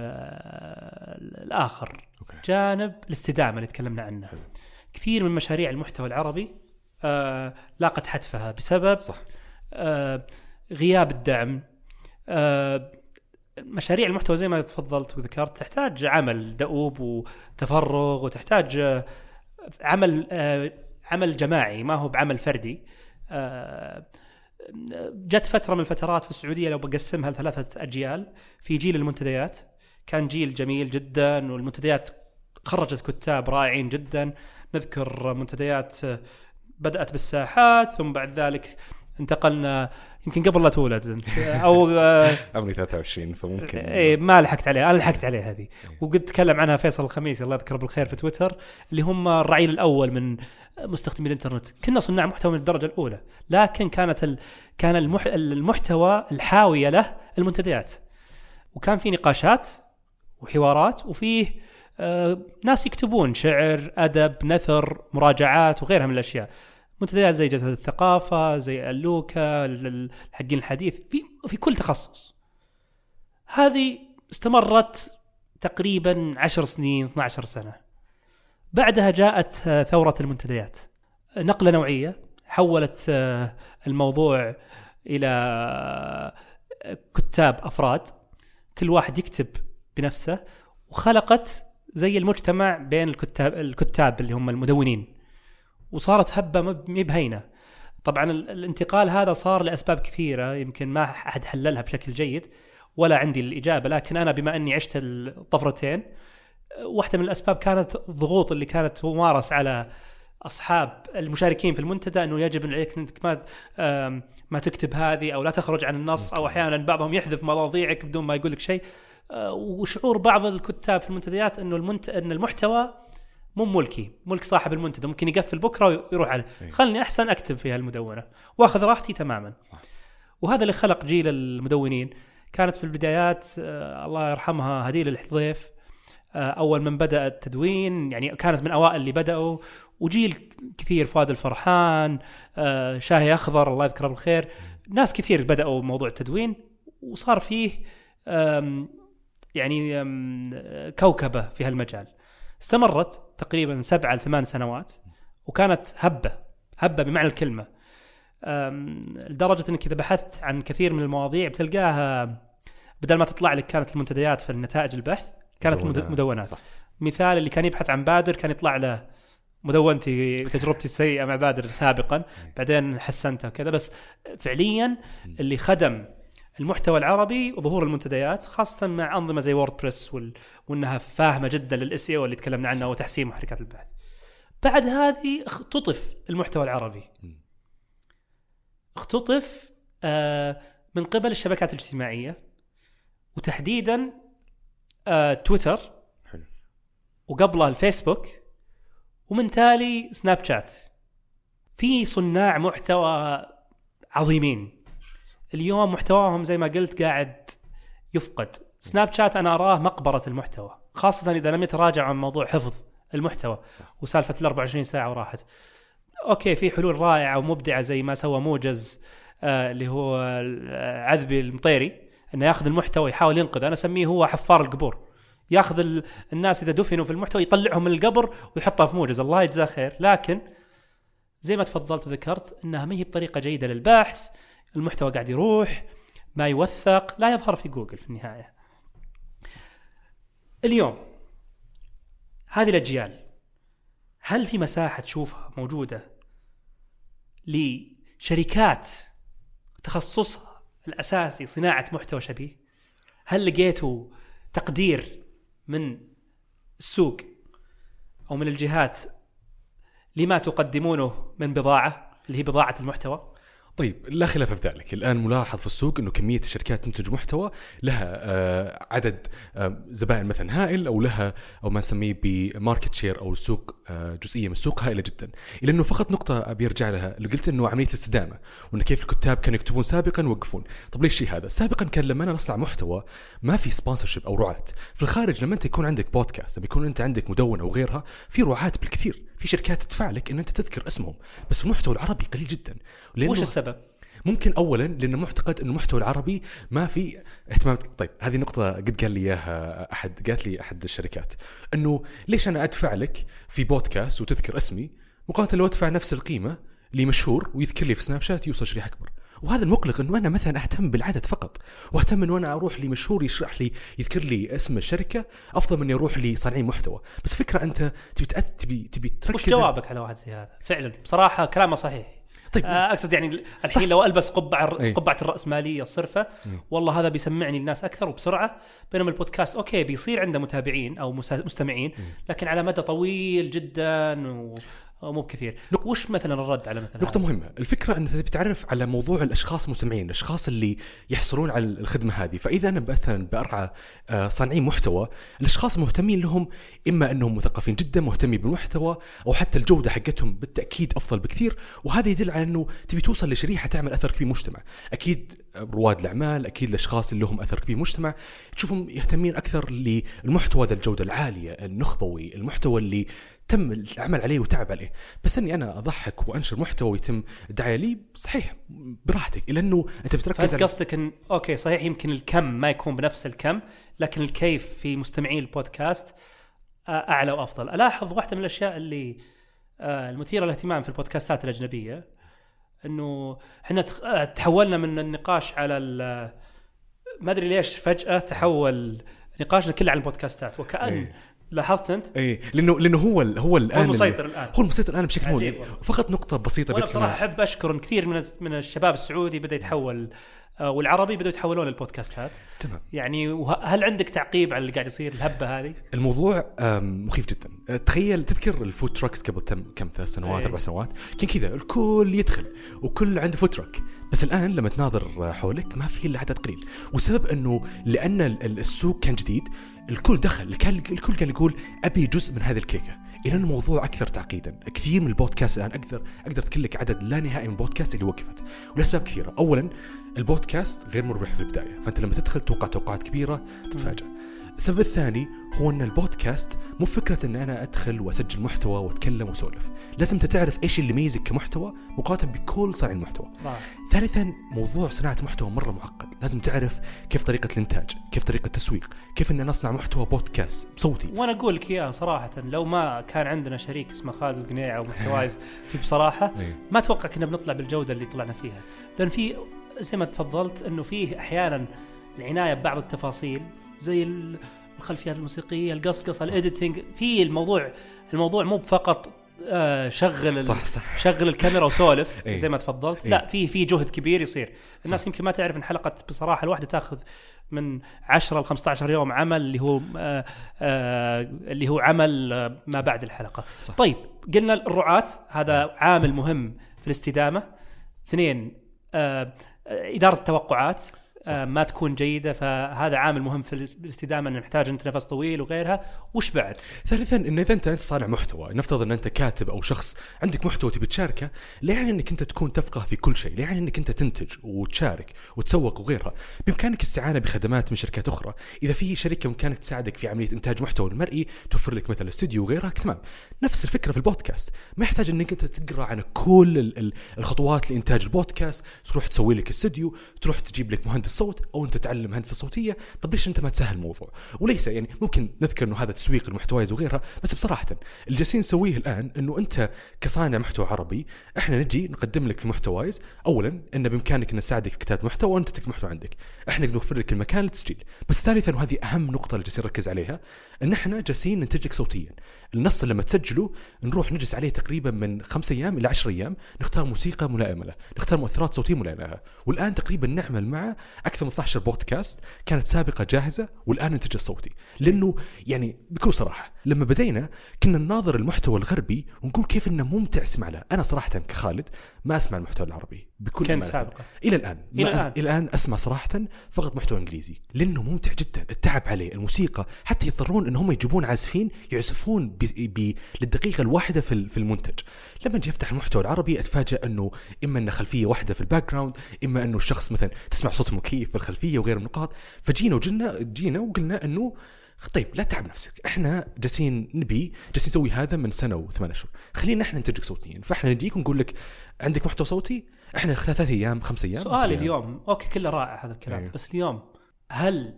الآخر. Okay. جانب الاستدامة اللي تكلمنا عنها حلو. كثير من مشاريع المحتوى العربي آه لاقت حتفها بسبب صح. آه غياب الدعم. آه مشاريع المحتوى زي ما تفضلت وذكرت تحتاج عمل دؤوب وتفرغ وتحتاج آه عمل آه عمل جماعي ما هو بعمل فردي. آه جت فترة من الفترات في السعودية لو بقسمها لثلاثة أجيال في جيل المنتديات. كان جيل جميل جدا والمنتديات خرجت كتاب رائعين جدا. نذكر منتديات بدأت بالساحات ثم بعد ذلك انتقلنا يمكن قبل لا تولد أنت. أو آه، *laughs* عمري 23 فممكن. إيه ما لحقت عليها أنا لحقت عليها هذه. وقد تكلم عنها فيصل الخميسي الله يذكره بالخير في تويتر اللي هم الرعيل الأول من مستخدمي الإنترنت. كنا صناع محتوى من الدرجة الأولى لكن كانت ال... كان المح... المحتوى الحاوية له المنتديات. وكان في نقاشات وحوارات وفيه آه ناس يكتبون شعر أدب نثر مراجعات وغيرها من الأشياء. منتديات زي جلسة الثقافة زي اللوكا ال- ال- حقين الحديث في في كل تخصص. هذه استمرت تقريبا عشر سنين 12 سنة. بعدها جاءت آه، ثورة المنتديات. نقلة نوعية. حولت آه، الموضوع إلى آه، كتاب أفراد. كل واحد يكتب بنفسه. وخلقت زي المجتمع بين الكتاب الكتاب اللي هم المدونين. وصارت هبة مب- مي بهينة. طبعا ال- الانتقال هذا صار لأسباب كثيرة يمكن ما أحد حللها بشكل جيد ولا عندي الإجابة لكن أنا بما أني عشت الطفرتين واحدة من الأسباب كانت الضغوط اللي كانت تمارس على أصحاب المشاركين في المنتدى أنه يجب عليك أنك ما ما تكتب هذه أو لا تخرج عن النص أو أحيانا بعضهم يحذف مواضيعك بدون ما يقول لك شيء. آه، وشعور بعض الكتاب في المنتديات أنه المنت... أن المحتوى مو ملكي ملك صاحب المنتدى ممكن يقفل بكرة ويروح عليه. إيه. خلني أحسن أكتب في هالمدونه وأخذ راحتي تماما. صح. وهذا اللي خلق جيل المدونين. كانت في البدايات آه، الله يرحمها هديل الحضيف آه، أول من بدأ التدوين يعني كانت من أوائل اللي بدأوا. وجيل كثير فؤاد الفرحان آه، شاهي أخضر الله يذكره بالخير. ناس كثير بدأوا موضوع التدوين وصار فيه يعني كوكبة في هالمجال. استمرت تقريبا سبعة لثمان سنوات وكانت هبة هبة بمعنى الكلمة. لدرجة إنك إذا بحثت عن كثير من المواضيع بتلقاها بدل ما تطلع لك كانت المنتديات في نتائج البحث كانت مد- مدونات صح. مثال اللي كان يبحث عن بادر كان يطلع له مدونتي تجربتي السيئة مع بادر سابقا بعدين حسنتها وكذا. بس فعليا اللي خدم المحتوى العربي وظهور المنتديات خاصة مع أنظمة زي WordPress وال... وإنها فاهمة جدا لل SEO اللي تكلمنا عنه وتحسين محركات البحث. بعد هذه اختطف المحتوى العربي. اختطف آه من قبل الشبكات الاجتماعية وتحديدا آه تويتر حلو وقبلها الفيسبوك ومن تالي سناب شات في صناع محتوى عظيمين اليوم محتواهم زي ما قلت قاعد يفقد. سناب شات أنا أراه مقبرة المحتوى خاصة إذا لم يتراجع عن موضوع حفظ المحتوى صح. وسالفة ال 24 ساعة وراحت. Okay في حلول رائعة ومبدعة زي ما سوى موجز آه اللي هو عذبي المطيري إنه ياخذ المحتوى يحاول ينقذ أنا أسميه هو حفار القبور. ياخذ ال- الناس إذا دفنوا في المحتوى يطلعهم من القبر ويحطها في موجز. الله يجزاه خير. لكن زي ما تفضلت وذكرت إنها ما هي بطريقة جيدة للبحث المحتوى قاعد يروح ما يوثق لا يظهر في جوجل في النهاية. اليوم هذه الأجيال هل في مساحة تشوفها موجودة لشركات تخصصها الأساسي صناعة محتوى شبيه؟ هل لقيتوا تقدير من السوق أو من الجهات لما تقدمونه من بضاعة اللي هي بضاعة المحتوى؟ طيب لا خلاف في ذلك. الآن ملاحظ في السوق إنه كمية الشركات تنتج محتوى لها آه، عدد آه، زبائن مثلا هائل أو لها أو ما نسميه ب market share أو السوق آه، جزئية من السوق هائلة جدا. الا أنه فقط نقطة أبي أرجع لها اللي قلت إنه عملية الاستدامة وانه كيف الكتاب كانوا يكتبون سابقا ويوقفون. طب ليش الشيء هذا؟ سابقا كان لما أنا نصنع محتوى ما في sponsorship أو رعاة. في الخارج لما أنت يكون عندك بودكاست لما يكون أنت عندك مدونة وغيرها في رعاة بالكثير. في شركات تدفع لك إن أنت تذكر اسمهم بس المحتوى العربي قليل جدا وش السبب؟ ممكن اولا لأنه معتقد انه المحتوى العربي ما في اهتمام طيب هذه نقطة قد قال لي إياها أحد قالت لي أحد الشركات إنه ليش أنا أدفع لك في بودكاست وتذكر اسمي مقابل لو أدفع نفس القيمة لمشهور ويذكر لي في سناب شات يوصل شريحة أكبر وهذا المقلق إنه أنا مثلا أهتم بالعدد فقط وأهتم إنه أنا أروح لمشهور يشرح لي يذكر لي اسم الشركة أفضل من اني أروح لصانعين محتوى. بس فكرة أنت تبي تبي تبي تركز وش جوابك على واحد زي هذا؟ فعلا بصراحة كلامه صحيح. طيب. آه، أقصد يعني الحين لو ألبس قبعة أي. قبعة الرأسمالية الصرفة والله هذا بيسمعني الناس أكثر وبسرعة. بينما البودكاست أوكي بيصير عنده متابعين أو مستمعين لكن على مدى طويل جدا و... ومو بكثير. وش مثلا الرد على مثلا؟ نقطة؟ مهمة، الفكرة أن تبي تعرف على موضوع الأشخاص المستمعين، الأشخاص اللي يحصلون على الخدمة هذه، فإذا أنا مثلا بأرعى آه، صانعين محتوى، الأشخاص المهتمين لهم إما أنهم مثقفين جدا مهتمين بالمحتوى أو حتى الجودة حقتهم بالتأكيد أفضل بكثير، وهذا يدل على أنه تبي توصل لشريحة تعمل أثر كبير بالمجتمع، أكيد رواد الأعمال، أكيد الأشخاص اللي لهم أثر كبير. بالمجتمع، تشوفهم يهتمين أكثر للمحتوى ذا الجودة العالية، النخبوي، المحتوى اللي تم العمل عليه وتعب عليه. بس إني أنا أضحك وأنشر محتوى ويتم الدعايه لي صحيح براحتك. إلا إنه أنت بتركز على قصدك ان أوكي صحيح يمكن الكم ما يكون بنفس الكم لكن الكيف في مستمعين البودكاست أعلى وأفضل. ألاحظ واحدة من الأشياء اللي آه، المثيرة للاهتمام في البودكاستات الأجنبية. إنه إحنا آه، تحولنا من النقاش على ما أدري ليش فجأة تحول نقاشنا كله عن البودكاستات وكان إيه. لاحظت أنت اي لأنه لأنه هو ال- هو الآن هو المسيطر الآن هو المسيطر الآن بشكل مو. فقط نقطة بسيطة وأنا كمان. أحب أشكر كثير من من الشباب السعودي بدأ يتحول والعربي بدوا يتحولون للبودكاستات تمام. يعني هل عندك تعقيب على اللي قاعد يصير الهبة هذه؟ الموضوع مخيف جدا. أه، تخيل تذكر ال food trucks قبل تم كم ثلاث سنوات إيه. أربع سنوات؟ كان كذا الكل يدخل وكل عنده food truck بس الآن لما تناظر حولك ما في إلا عدد قليل. والسبب إنه لأن ال- ال- السوق كان جديد الكل دخل الكل الكل كان يقول أبي جزء من هذه الكيكة. إلى الموضوع أكثر تعقيدا. كثير من البودكاست الآن أقدر أقدر اذكر عدد لا نهائي من البودكاست اللي وقفت. ولأسباب كثيرة. اولا البودكاست غير مربح في البداية. فأنت لما تدخل توقع توقعات كبيرة تتفاجأ. السبب الثاني هو إن البودكاست مو فكرة إن أنا أدخل وأسجل محتوى وأتكلم وأسولف، لازم أنت تعرف إيش اللي يميزك كمحتوى مقارنة بكل صانع المحتوى. ثالثا موضوع صناعة محتوى مرة معقد، لازم تعرف كيف طريقة الإنتاج، كيف طريقة التسويق، كيف إن نصنع محتوى بودكاست صوتي. وأنا أقول لك اياها صراحة لو ما كان عندنا شريك اسمه خالد القنيع ومحتواي *laughs* في بصراحة إيه. ما أتوقع كنا بنطلع بالجودة اللي طلعنا فيها لأن في زي ما تفضلت إنه فيه أحيانا العناية ببعض التفاصيل زي ال- الخلفيات الموسيقية القصقصة الايديتنج في الموضوع الموضوع مو فقط آه شغل صح صح. شغل الكاميرا وسولف إيه. زي ما تفضلت. إيه. لا في في جهد كبير يصير. الناس صح. يمكن ما تعرف إن حلقة بصراحة الواحدة تأخذ من 10 ل 15 يوم عمل اللي هو آه آه اللي هو عمل آه ما بعد الحلقة. صح. طيب قلنا الرعاة هذا عامل مهم في الاستدامة. اثنين آه آه، إدارة التوقعات. ما تكون جيدة فهذا عامل مهم في الاستدامه إنه محتاج انت نفس طويل وغيرها. وش بعد؟ ثالثا ان إذا أنت أنت صانع محتوى نفترض إن أنت كاتب أو شخص عندك محتوى تبي تشاركه لا يعني إنك أنت تكون تفقه في كل شيء لا يعني إنك أنت تنتج وتشارك وتسوق وغيرها. بإمكانك الاستعانه بخدمات من شركات أخرى. إذا في شركة بإمكانك تساعدك في عملية إنتاج محتوى المرئي توفر لك مثلا استوديو وغيرها تمام. نفس الفكرة في البودكاست. ما يحتاج إنك أنت تقرأ عن كل ال- ال- الخطوات لإنتاج البودكاست. تروح تسوي لك استوديو تروح تجيب لك مهندس صوت أو أنت تعلم هندسة صوتية طب ليش أنت ما تسهل الموضوع؟ وليس يعني ممكن نذكر إنه هذا تسويق المحتوايز وغيرها بس بصراحة اللي جالسين نسويه الآن إنه أنت كصانع محتوى عربي إحنا نجي نقدم لك في محتوايز اولا إن بإمكانك إن نساعدك في كتابة محتوى وأنت تكتب محتوى عندك. إحنا نوفر لك المكان للتسجيل. بس ثالثا وهذه أهم نقطة اللي جالسين نركز عليها إن إحنا جالسين ننتج لك صوتيا. النص لما تسجله نروح نجلس عليه تقريبا من خمسة أيام إلى 10 أيام نختار موسيقى ملائمة له نختار مؤثرات صوتية ملائمة له. والآن تقريبا نعمل مع أكثر من 12 بودكاست كانت سابقة جاهزة والآن انتج الصوتي لأنه يعني بكل صراحة لما بدينا كنا نناظر المحتوى الغربي ونقول كيف إنه ممتع أسمع له. أنا صراحة كخالد ما أسمع المحتوى العربي بكل أمانة. سابقا إلى الآن. الآن. الآن. إلى الآن أسمع صراحة فقط محتوى إنجليزي لأنه ممتع جدا. التعب عليه الموسيقى حتى يضطرون إن هم يجيبون عازفين يعزفون ب... ب... للدقيقة الواحدة في في المنتج. لما أجي افتح المحتوى العربي اتفاجئ أنه إما انه خلفية واحدة في ال background إما أنه الشخص مثلا تسمع صوت المكيف في الخلفية وغير النقاط فجينا وجينا جينا وقلنا أنه طيب لا تتعب نفسك إحنا جالسين نبي جالسين نسوي هذا من سنة وثمان اشهر خلينا إحنا ننتجك صوتيا فإحنا نجيك ونقول لك عندك محتوى صوتي؟ إحنا ثلاثة أيام خمس أيام سؤالي. اليوم. أوكي كله رائع هذا الكلام. أيوه. بس اليوم هل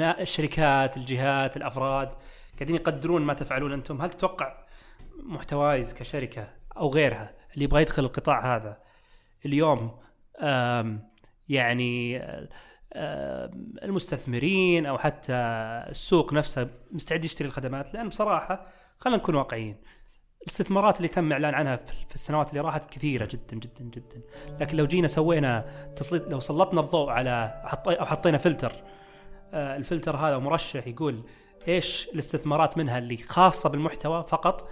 الشركات الجهات الأفراد قاعدين يقدرون ما تفعلون أنتم. هل تتوقع محتوايز كشركة أو غيرها اللي يبغى يدخل القطاع هذا اليوم يعني المستثمرين أو حتى السوق نفسه مستعد يشتري الخدمات؟ لأن بصراحة خلينا نكون واقعيين الاستثمارات اللي تم إعلان عنها في السنوات اللي راحت كثيرة جدا جدا جدا. لكن لو جينا سوينا تسليط لو سلطنا الضوء على أو حطينا فلتر آه، الفلتر هذا مرشح يقول إيش الاستثمارات منها اللي خاصة بالمحتوى فقط؟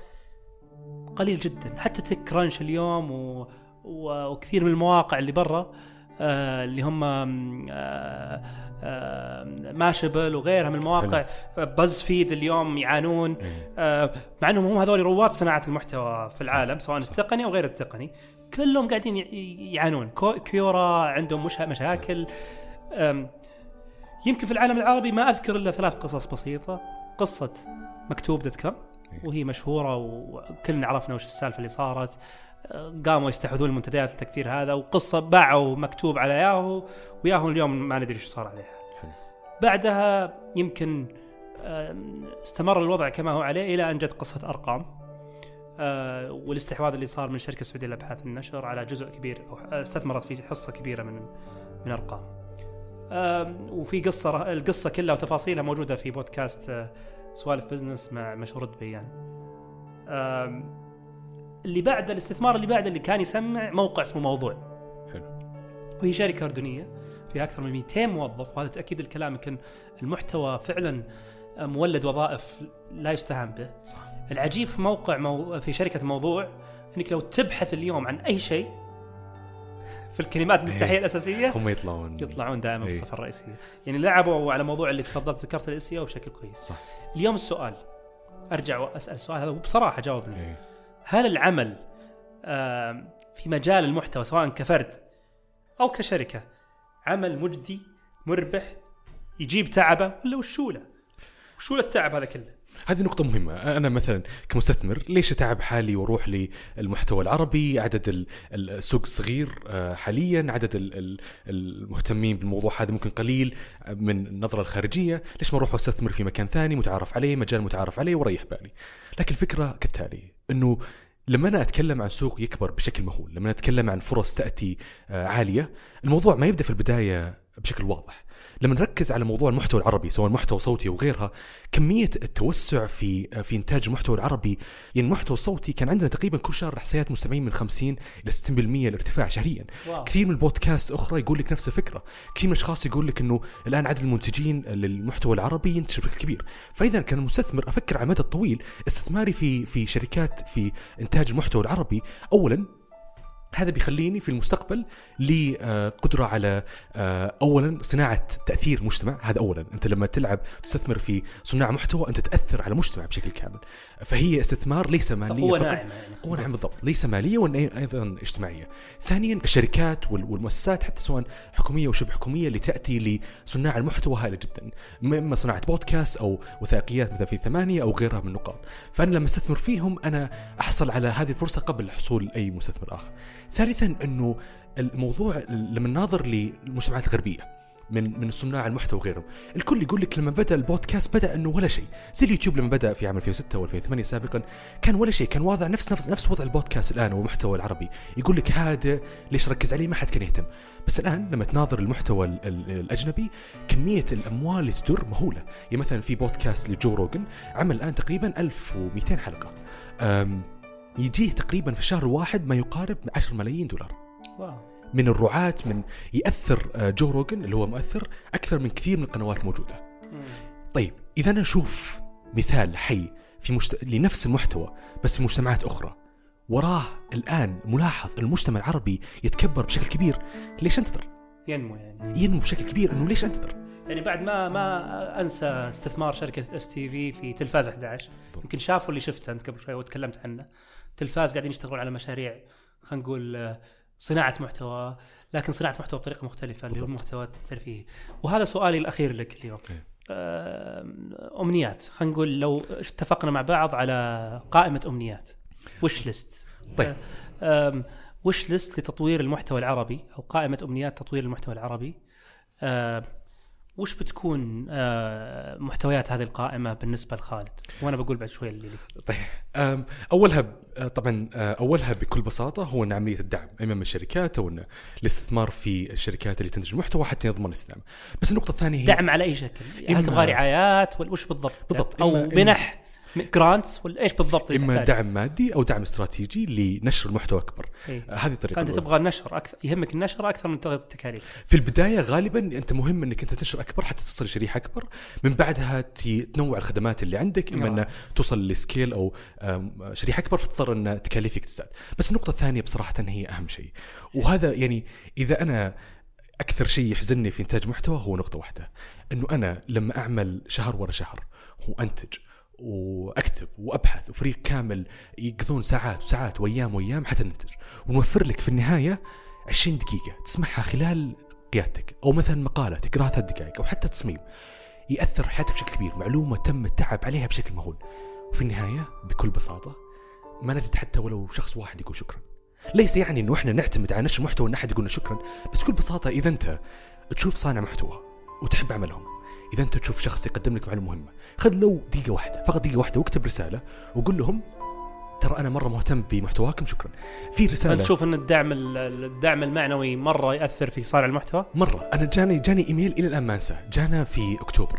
قليل جدا. حتى TechCrunch اليوم و... و... وكثير من المواقع اللي برا آه اللي هم آه آه Mashable وغيرها من المواقع BuzzFeed اليوم يعانون. إيه. آه مع إنهم هم هذول رواد صناعة المحتوى في العالم سواء التقني أو غير التقني. كلهم قاعدين يعانون. Quora عندهم مش مشاكل. يمكن في العالم العربي ما أذكر إلا ثلاث قصص بسيطة. قصة مكتوب dot com وهي مشهورة وكلنا عرفنا وش السالفة اللي صارت. قاموا يستحوذون المنتديات التكفير هذا وقصة باعوا مكتوب على ياهو وياهو اليوم ما ندري إيش صار عليها. بعدها يمكن استمر الوضع كما هو عليه إلى أن جت قصة أرقام. آه، والاستحواذ اللي صار من شركة سعوديه للابحاث النشر على جزء كبير أو استثمرت في حصة كبيرة من من أرقام. وفي قصة القصة كلها وتفاصيلها موجودة في بودكاست آه، سوالف بزنس مع مشهور الدبيان. آم، اللي بعد الاستثمار اللي بعد اللي كان يسمع موقع اسمه موضوع. حلو وهي شركة أردنية فيها أكثر من 200 موظف وهذا تأكيد الكلام يمكن المحتوى فعلا مولد وظائف لا يستهان به. صح العجيب في موقع مو... في شركة موضوع إنك لو تبحث اليوم عن أي شيء في الكلمات المفتاحية إيه. الأساسية هم يطلعون يطلعون دائما في إيه. الصفحه الرئيسية يعني لعبوا على موضوع اللي تفضلت ذكرت الاس بشكل كويس صح اليوم السؤال أرجع وأسأل السؤال هذا وبصراحه جاوبني إيه. هل العمل في مجال المحتوى سواء كفرد أو كشركة عمل مجدي مربح يجيب تعبه ولا وشو له؟ وشو له التعب هذا كله؟ هذه نقطة مهمة، أنا مثلا كمستثمر ليش أتعب حالي وأروح للمحتوى العربي؟ عدد ال- السوق صغير آه، حاليا، عدد ال- ال- المهتمين بالموضوع هذا ممكن قليل من النظرة الخارجية، ليش ما أروح وأستثمر في مكان ثاني متعارف عليه، مجال متعارف عليه وأريح بالي. لكن الفكرة كالتالي، إنه لما أنا أتكلم عن سوق يكبر بشكل مهول، لما أنا أتكلم عن فرص تأتي آه، عالية، الموضوع ما يبدأ في البداية بشكل واضح. لما نركز على موضوع المحتوى العربي سواء محتوى صوتي أو غيرها كمية التوسع في في إنتاج المحتوى العربي يعني المحتوى الصوتي كان عندنا تقريبا كل شهر احصائيات مستمعين من 50 إلى 60% الارتفاع شهريا. واو. كثير من البودكاست أخرى يقول لك نفس الفكرة. كثير من الأشخاص يقول لك إنه الآن عدد المنتجين للمحتوى العربي ينتشر بشكل كبير. فإذا كان المستثمر أفكر على المدى الطويل استثماري في في شركات في إنتاج المحتوى العربي. اولا هذا بيخليني في المستقبل لي آه، قدرة على آه، أولا صناعة تأثير مجتمع هذا أولا. أنت لما تلعب تستثمر في صناع محتوى أنت تأثر على مجتمع بشكل كامل. فهي استثمار ليس مالية قوة. ناعمة يعني. قوة ناعمة بالضبط. ليس مالية وأيضا اجتماعية. ثانيا الشركات وال- والمؤسسات حتى سواء حكومية وشبه حكومية اللي تأتي لصناع المحتوى هائلة جدا. إما صناعة بودكاست أو وثائقيات مثلا في ثمانية أو غيرها من النقاط فأنا لما أستثمر فيهم أنا أحصل على هذه الفرصة قبل حصول أي مستثمر آخر. ثالثا أنه الموضوع لما نناظر للمجتمعات الغربية من من صناع المحتوى وغيرهم الكل يقول لك لما بدأ البودكاست بدأ إنه ولا شيء. زي اليوتيوب لما بدأ في عام 2006 و2008 سابقا كان ولا شيء كان واضع نفس نفس نفس وضع البودكاست الآن والمحتوى العربي. يقول لك هذا ليش ركز عليه؟ ما حد كان يهتم. بس الآن لما تناظر المحتوى ال- ال- الأجنبي كمية الأموال اللي تدر مهولة. يعني مثلا في بودكاست لجو روجن عمل الآن تقريبا 1200 حلقة. أم، يجيه تقريبا في الشهر الواحد ما يقارب 10 ملايين دولار. واو. من الرعاة من يأثر آه، جو روجن اللي هو مؤثر أكثر من كثير من القنوات الموجودة. مم. طيب إذا أنا أشوف مثال حي في مشت... لنفس المحتوى بس في مجتمعات أخرى. وراه الآن ملاحظ المجتمع العربي يكبر بشكل كبير. ليش أنتظر؟ ينمو يعني. ينمو بشكل كبير. أنه ليش أنتظر؟ يعني بعد ما ما أنسى استثمار شركة STV في تلفاز 11 يمكن شافوا اللي شفته أنت قبل شوي وتكلمت عنه. تلفاز قاعدين يشتغلون على مشاريع خلينا نقول آه، صناعة محتوى لكن صناعة محتوى بطريقة مختلفة اللي هو بالضبط. المحتوى الترفيهي وهذا سؤالي الأخير لك اليوم إيه. أمنيات خلينا نقول لو اتفقنا مع بعض على قائمة أمنيات وش ليست طيب. وش ليست لتطوير المحتوى العربي أو قائمة أمنيات تطوير المحتوى العربي وش بتكون آه، محتويات هذه القائمة بالنسبة لخالد؟ وأنا بقول بعد شوي اللي لي. طيب أولها آه، طبعا آه، أولها بكل بساطة هو إن عملية الدعم اما من الشركات أو الاستثمار في الشركات اللي تنتج المحتوى حتى يضمن الاستدامه بس النقطة الثانية هي دعم على أي شكل؟ هل إما- تبغى رعايات ولا وش بالضبط؟ بالضبط. أو منح grants ولا إيش بالضبط إما تحتاج؟ دعم مادي أو دعم استراتيجي لنشر المحتوى أكبر إيه. هذه الطريقة فأنت. تبغى النشر أكثر يهمك النشر أكثر من التكاليف في البداية غالبا أنت مهم إنك أنت تنشر أكبر حتى تصل لشريحه أكبر من بعدها تنوع الخدمات اللي عندك إما نعم. ان توصل ل scale أو شريحة أكبر فتضطر إن تكاليفك تزداد بس النقطة الثانية بصراحة هي أهم شيء وهذا يعني إذا أنا أكثر شيء يحزنني في إنتاج محتوى هو نقطة واحدة إنه أنا لما أعمل شهر ورا شهر وانتج وأكتب وأبحث وفريق كامل يقضون ساعات وساعات وأيام وأيام حتى ننتج ونوفر لك في النهاية 20 دقيقة تسمعها خلال قيادتك أو مثلا مقالة تقراها ثلاث دقائق أو حتى تصميم. يأثر حياتك بشكل كبير معلومة تم التعب عليها بشكل مهول. وفي النهاية بكل بساطة ما نجد حتى ولو شخص واحد يقول شكرا. ليس يعني إنه إحنا نعتمد على نشر محتوى إن أحد يقول شكرا بس بكل بساطة إذا أنت تشوف صانع محتوى وتحب عملهم إذا أنت تشوف شخص يقدم لك معلومة مهمة خذ لو دقيقة واحدة فقط دقيقة واحدة واكتب رسالة وقول لهم ترى أنا مرة مهتم بمحتواكم شكرا. في رسالة فانت تشوف إن الدعم ال- الدعم المعنوي مرة يأثر في صانع المحتوى؟ مرة. أنا جاني جاني إيميل إلى الآن ما أنساه. جانا في أكتوبر.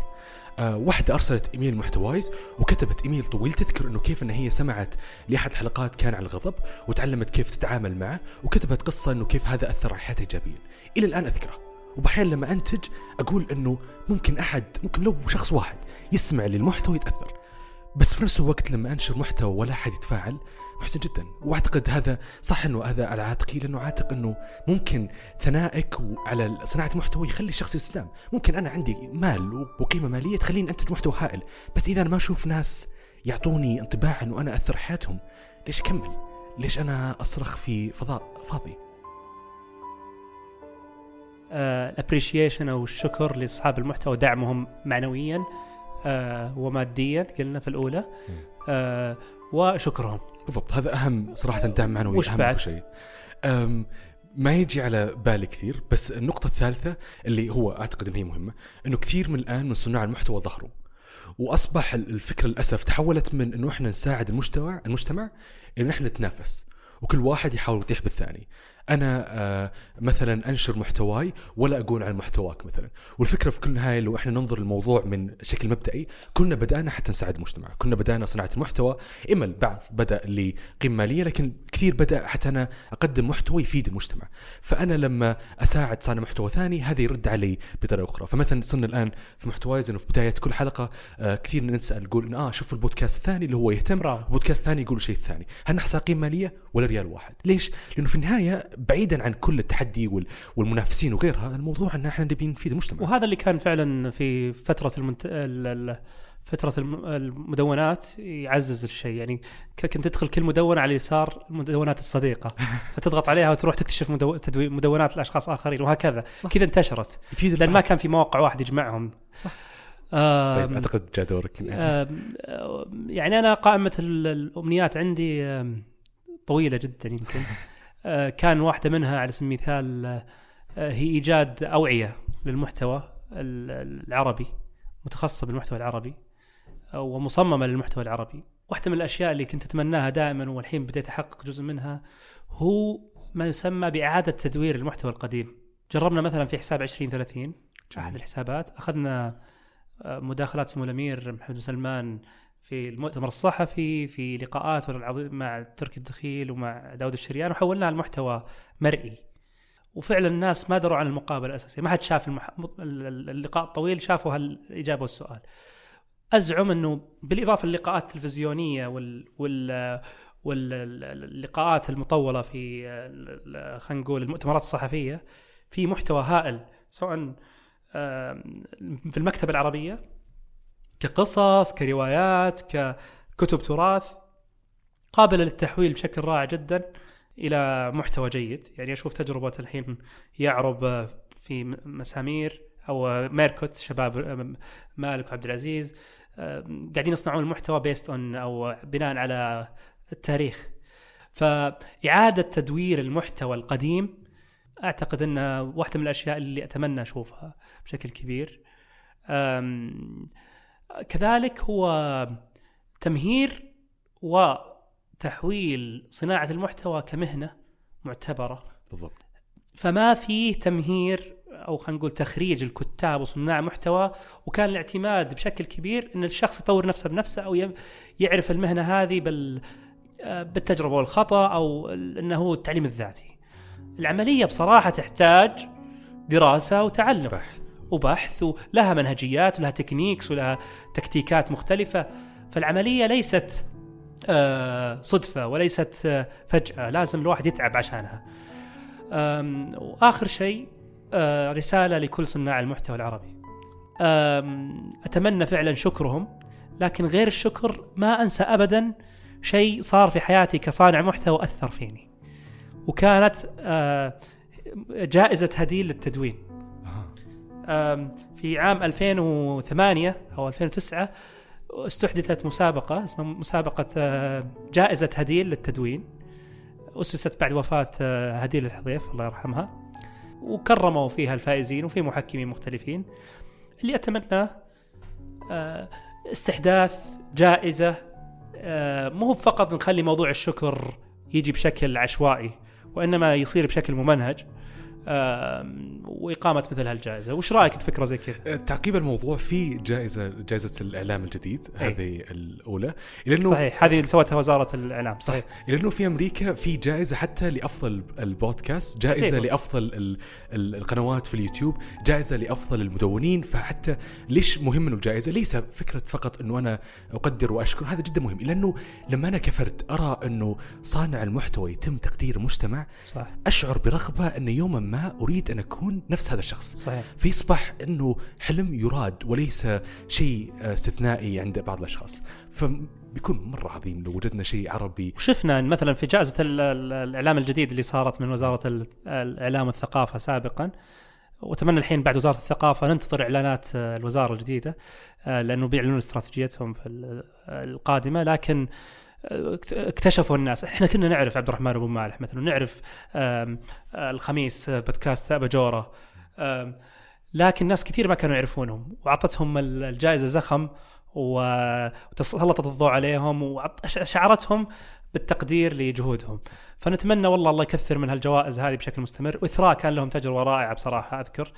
آه واحدة أرسلت إيميل محتوايز وكتبت إيميل طويل تذكر إنه كيف إن هي سمعت لأحد الحلقات كان عن الغضب وتعلمت كيف تتعامل معه وكتبت قصة إنه كيف هذا أثر على حياتها إيجابيا. إلى الآن أذكره. وبحيان لما أنتج أقول إنه ممكن أحد ممكن لو شخص واحد يسمع للمحتوى يتأثر. بس في نفس الوقت لما أنشر محتوى ولا أحد يتفاعل محزن جدا. وأعتقد هذا صح إنه هذا على عاتقي لأنه عاتق إنه ممكن ثنائك على صناعة المحتوى يخلي الشخص يستدام ممكن أنا عندي مال وقيمة مالية تخليني أنتج محتوى هائل. بس إذا أنا ما أشوف ناس يعطوني انطباع إنه أنا أثر حياتهم ليش أكمل؟ ليش أنا أصرخ في فضاء فاضي؟ الابريشيشن أو الشكر لأصحاب المحتوى دعمهم معنويا آه، وماديا قلنا في الأولى. آه، وشكرهم. بالضبط. هذا أهم صراحة دعم معنوي وش أهم بعد؟ شيء. ما يجي على بالي كثير بس النقطة الثالثة اللي هو أعتقد أن هي مهمة أنه كثير من الآن من صناع المحتوى ظهروا. وأصبح الفكرة للأسف تحولت من أنه إحنا نساعد المجتمع المجتمع أن إحنا نتنافس وكل واحد يحاول يطيح بالثاني. أنا آه مثلا أنشر محتواي ولا أقول عن محتواك مثلا. والفكرة في كل هاي لو إحنا ننظر الموضوع من شكل مبدئي كنا بدأنا حتى نساعد المجتمع كنا بدأنا صناعة المحتوى. إما البعض بدأ لقيمة مالية لكن كثير بدأ حتى أنا أقدم محتوى يفيد المجتمع. فأنا لما أساعد صانع محتوى ثاني هذا يرد علي بطريقة أخرى. فمثلا صرنا الآن في محتوايز انه في بداية كل حلقة آه كثير نسأل نقول إن آه شوفوا البودكاست الثاني اللي هو يهتم. بودكاست ثاني يقول شيء ثاني. هل نحصل قيمه مالية ولا ريال واحد؟ ليش؟ لأنه في النهاية بعيدا عن كل التحدي وال- والمنافسين وغيرها الموضوع إن إحنا نبي نفيد المجتمع. وهذا اللي كان فعلا في فترة المنت... ال... ال... فترة الم- المدونات يعزز الشيء. يعني كنت تدخل كل مدونة على اليسار المدونات الصديقة *laughs* فتضغط عليها وتروح تكتشف مدو... تدوي... مدونات الأشخاص آخرين وهكذا. كذا انتشرت. يفيد لأن ما كان في موقع واحد يجمعهم. صح. آم... طيب أعتقد جاء دورك. يعني أنا قائمة ال- الأمنيات عندي آم، طويلة جدا يمكن. *laughs* كان واحدة منها على سبيل المثال آه، هي إيجاد أوعية للمحتوى ال- العربي متخصصة بالمحتوى العربي آه، ومصممة للمحتوى العربي. واحدة من الأشياء اللي كنت أتمناها دائما والحين بديت أحقق جزء منها هو ما يسمى بإعادة تدوير المحتوى القديم. جربنا مثلا في حساب 2030 أحد الحسابات أخذنا آه، مداخلات سمو الأمير محمد بن سلمان في المؤتمر الصحفي في لقاءات العظيم مع تركي الدخيل ومع داود الشريان وحولناها لمحتوى مرئي. وفعلا الناس ما دروا عن المقابلة الأساسية ما حد شاف المح... ال- ال- اللقاء الطويل شافوا هالإجابة والسؤال. أزعم إنه بالإضافة للقاءات التلفزيونية وال وال واللقاءات المطولة في خلينا نقول المؤتمرات الصحفية في محتوى هائل سواء في المكتبة العربية كقصص كروايات ككتب تراث قابله للتحويل بشكل رائع جدا إلى محتوى جيد. يعني أشوف تجربة الحين يعرب في مسامير أو ميركوت شباب مالك وعبد العزيز قاعدين يصنعون المحتوى based on أو بناء على التاريخ. فإعادة تدوير المحتوى القديم أعتقد انها واحدة من الأشياء اللي أتمنى أشوفها بشكل كبير. كذلك هو تمهير وتحويل صناعة المحتوى كمهنة معتبرة. بالضبط. فما في تمهير أو خلينا نقول تخريج الكتاب وصناع محتوى وكان الاعتماد بشكل كبير إن الشخص يطور نفسه بنفسه أو يعرف المهنة هذه بال آه، بالتجربة والخطأ أو إنه هو التعليم الذاتي. العملية بصراحة تحتاج دراسة وتعلم. بحث. وبحث ولها منهجيات ولها تكنيكس ولها تكتيكات مختلفة فالعملية ليست آه، صدفة وليست آه، فجأة لازم الواحد يتعب عشانها. أم، وآخر شيء آه، رسالة لكل صناع المحتوى العربي. أم، أتمنى فعلا شكرهم لكن غير الشكر ما أنسى ابدا شيء صار في حياتي كصانع محتوى اثر فيني. وكانت جائزة هديل للتدوين. في عام 2008 أو 2009 استحدثت مسابقة اسمها مسابقة آه، جائزة هديل للتدوين. أسست بعد وفاة آه، هديل الحضيف الله يرحمها. وكرموا فيها الفائزين وفي محكمين مختلفين. اللي اتمناه استحداث جائزة آه، مو فقط نخلي موضوع الشكر يجي بشكل عشوائي وإنما يصير بشكل ممنهج. وإقامة مثل هالجائزة، وش رأيك بفكرة زي كذا؟ تعقيب الموضوع في جائزه جائزة الإعلام الجديد أي. هذه الأولى. لأنه صحيح هذه اللي سوتها وزارة الإعلام صح؟ لأنه في أمريكا في جائزة حتى لأفضل البودكاست جائزة عجيب. لأفضل ال- ال- القنوات في اليوتيوب جائزة لأفضل المدونين. فحتى ليش مهم إنه الجائزه ليس فكرة فقط إنه أنا أقدر وأشكر هذا جدا مهم. لأنه لما أنا كفرد أرى إنه صانع المحتوى يتم تقدير المجتمع صح. أشعر برغبة ان يوما ما أريد أن أكون نفس هذا الشخص. صحيح. فيصبح إنه حلم يراد وليس شيء آه، استثنائي عند بعض الأشخاص. فبيكون مرة عظيم لو وجدنا شيء عربي. وشفنا إن مثلا في جائزة ال- ال- الإعلام الجديد اللي صارت من وزارة ال- الإعلام والثقافة سابقا. وأتمنى الحين بعد وزارة الثقافة ننتظر إعلانات آه، الوزارة الجديدة آه، لأنه بيعلنون استراتيجيتهم في ال- القادمة. لكن اكتشفوا الناس. إحنا كنا نعرف عبد الرحمن أبو مالح مثلا نعرف الخميس بودكاست اباجوره لكن ناس كثير ما كانوا يعرفونهم. وأعطتهم ال- الجائزة زخم و- وتسلطت الضوء عليهم وشعرتهم بالتقدير لجهودهم. فنتمنى والله الله يكثر من هالجوائز هذه بشكل مستمر. وإثراء كان لهم تجربة رائعة بصراحة أذكر.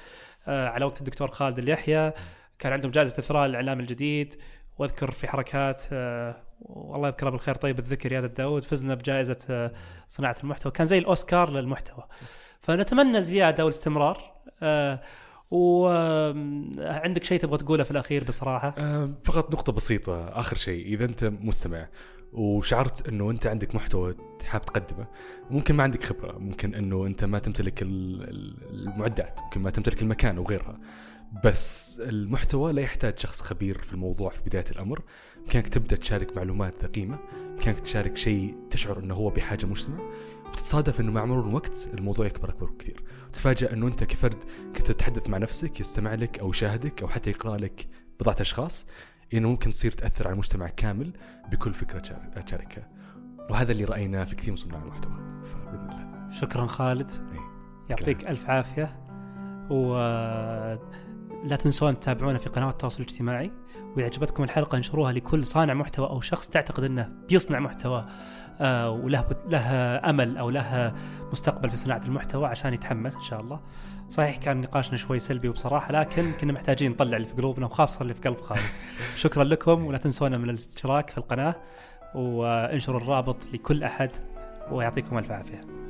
آه، على وقت الدكتور خالد اليحيى كان عندهم جائزة إثراء الإعلام الجديد. وأذكر في حركات آه، والله يذكره بالخير. طيب الذكر يا داود فزنا بجائزة آه، صناعة المحتوى. كان زي الأوسكار للمحتوى. فنتمنى الزياده والاستمرار وعندك شيء تبغى تقوله في الأخير بصراحة؟ فقط نقطة بسيطة. آخر شيء إذا أنت مستمع وشعرت إنه أنت عندك محتوى حاب تقدمه ممكن ما عندك خبرة. ممكن إنه أنت ما تمتلك المعدات. ممكن ما تمتلك المكان وغيرها. بس المحتوى لا يحتاج شخص خبير في الموضوع في بداية الأمر. بامكانك تبدأ تشارك معلومات ثقيمه بامكانك تشارك شيء تشعر إنه هو بحاجة مجتمع. وتتصادف إنه مع مرور الوقت الموضوع يكبر أكبر بكثير. تتفاجأ إنه أنت كفرد كنت تتحدث مع نفسك يستمع لك أو يشاهدك أو حتى يقرأ لك بضعة أشخاص إنه ممكن تصير تأثر على المجتمع كامل بكل فكرة تشاركها. وهذا اللي رأيناه في كثير من صناع المحتوى. فبإذن الله. شكرا خالد. إيه، يعطيك كلام. ألف عافية. و لا تنسون تتابعونا في قنوات التواصل الاجتماعي واذا عجبتكم الحلقة انشروها لكل صانع محتوى أو شخص تعتقد إنه بيصنع محتوى آه وله له أمل أو له مستقبل في صناعة المحتوى عشان يتحمس إن شاء الله. صحيح كان نقاشنا شوي سلبي وبصراحة لكن كنا محتاجين نطلع اللي في قلوبنا وخاصة اللي في قلب خالد. *laughs* شكرا لكم ولا تنسونا من الاشتراك في القناة وانشروا الرابط لكل أحد ويعطيكم ألف عافية.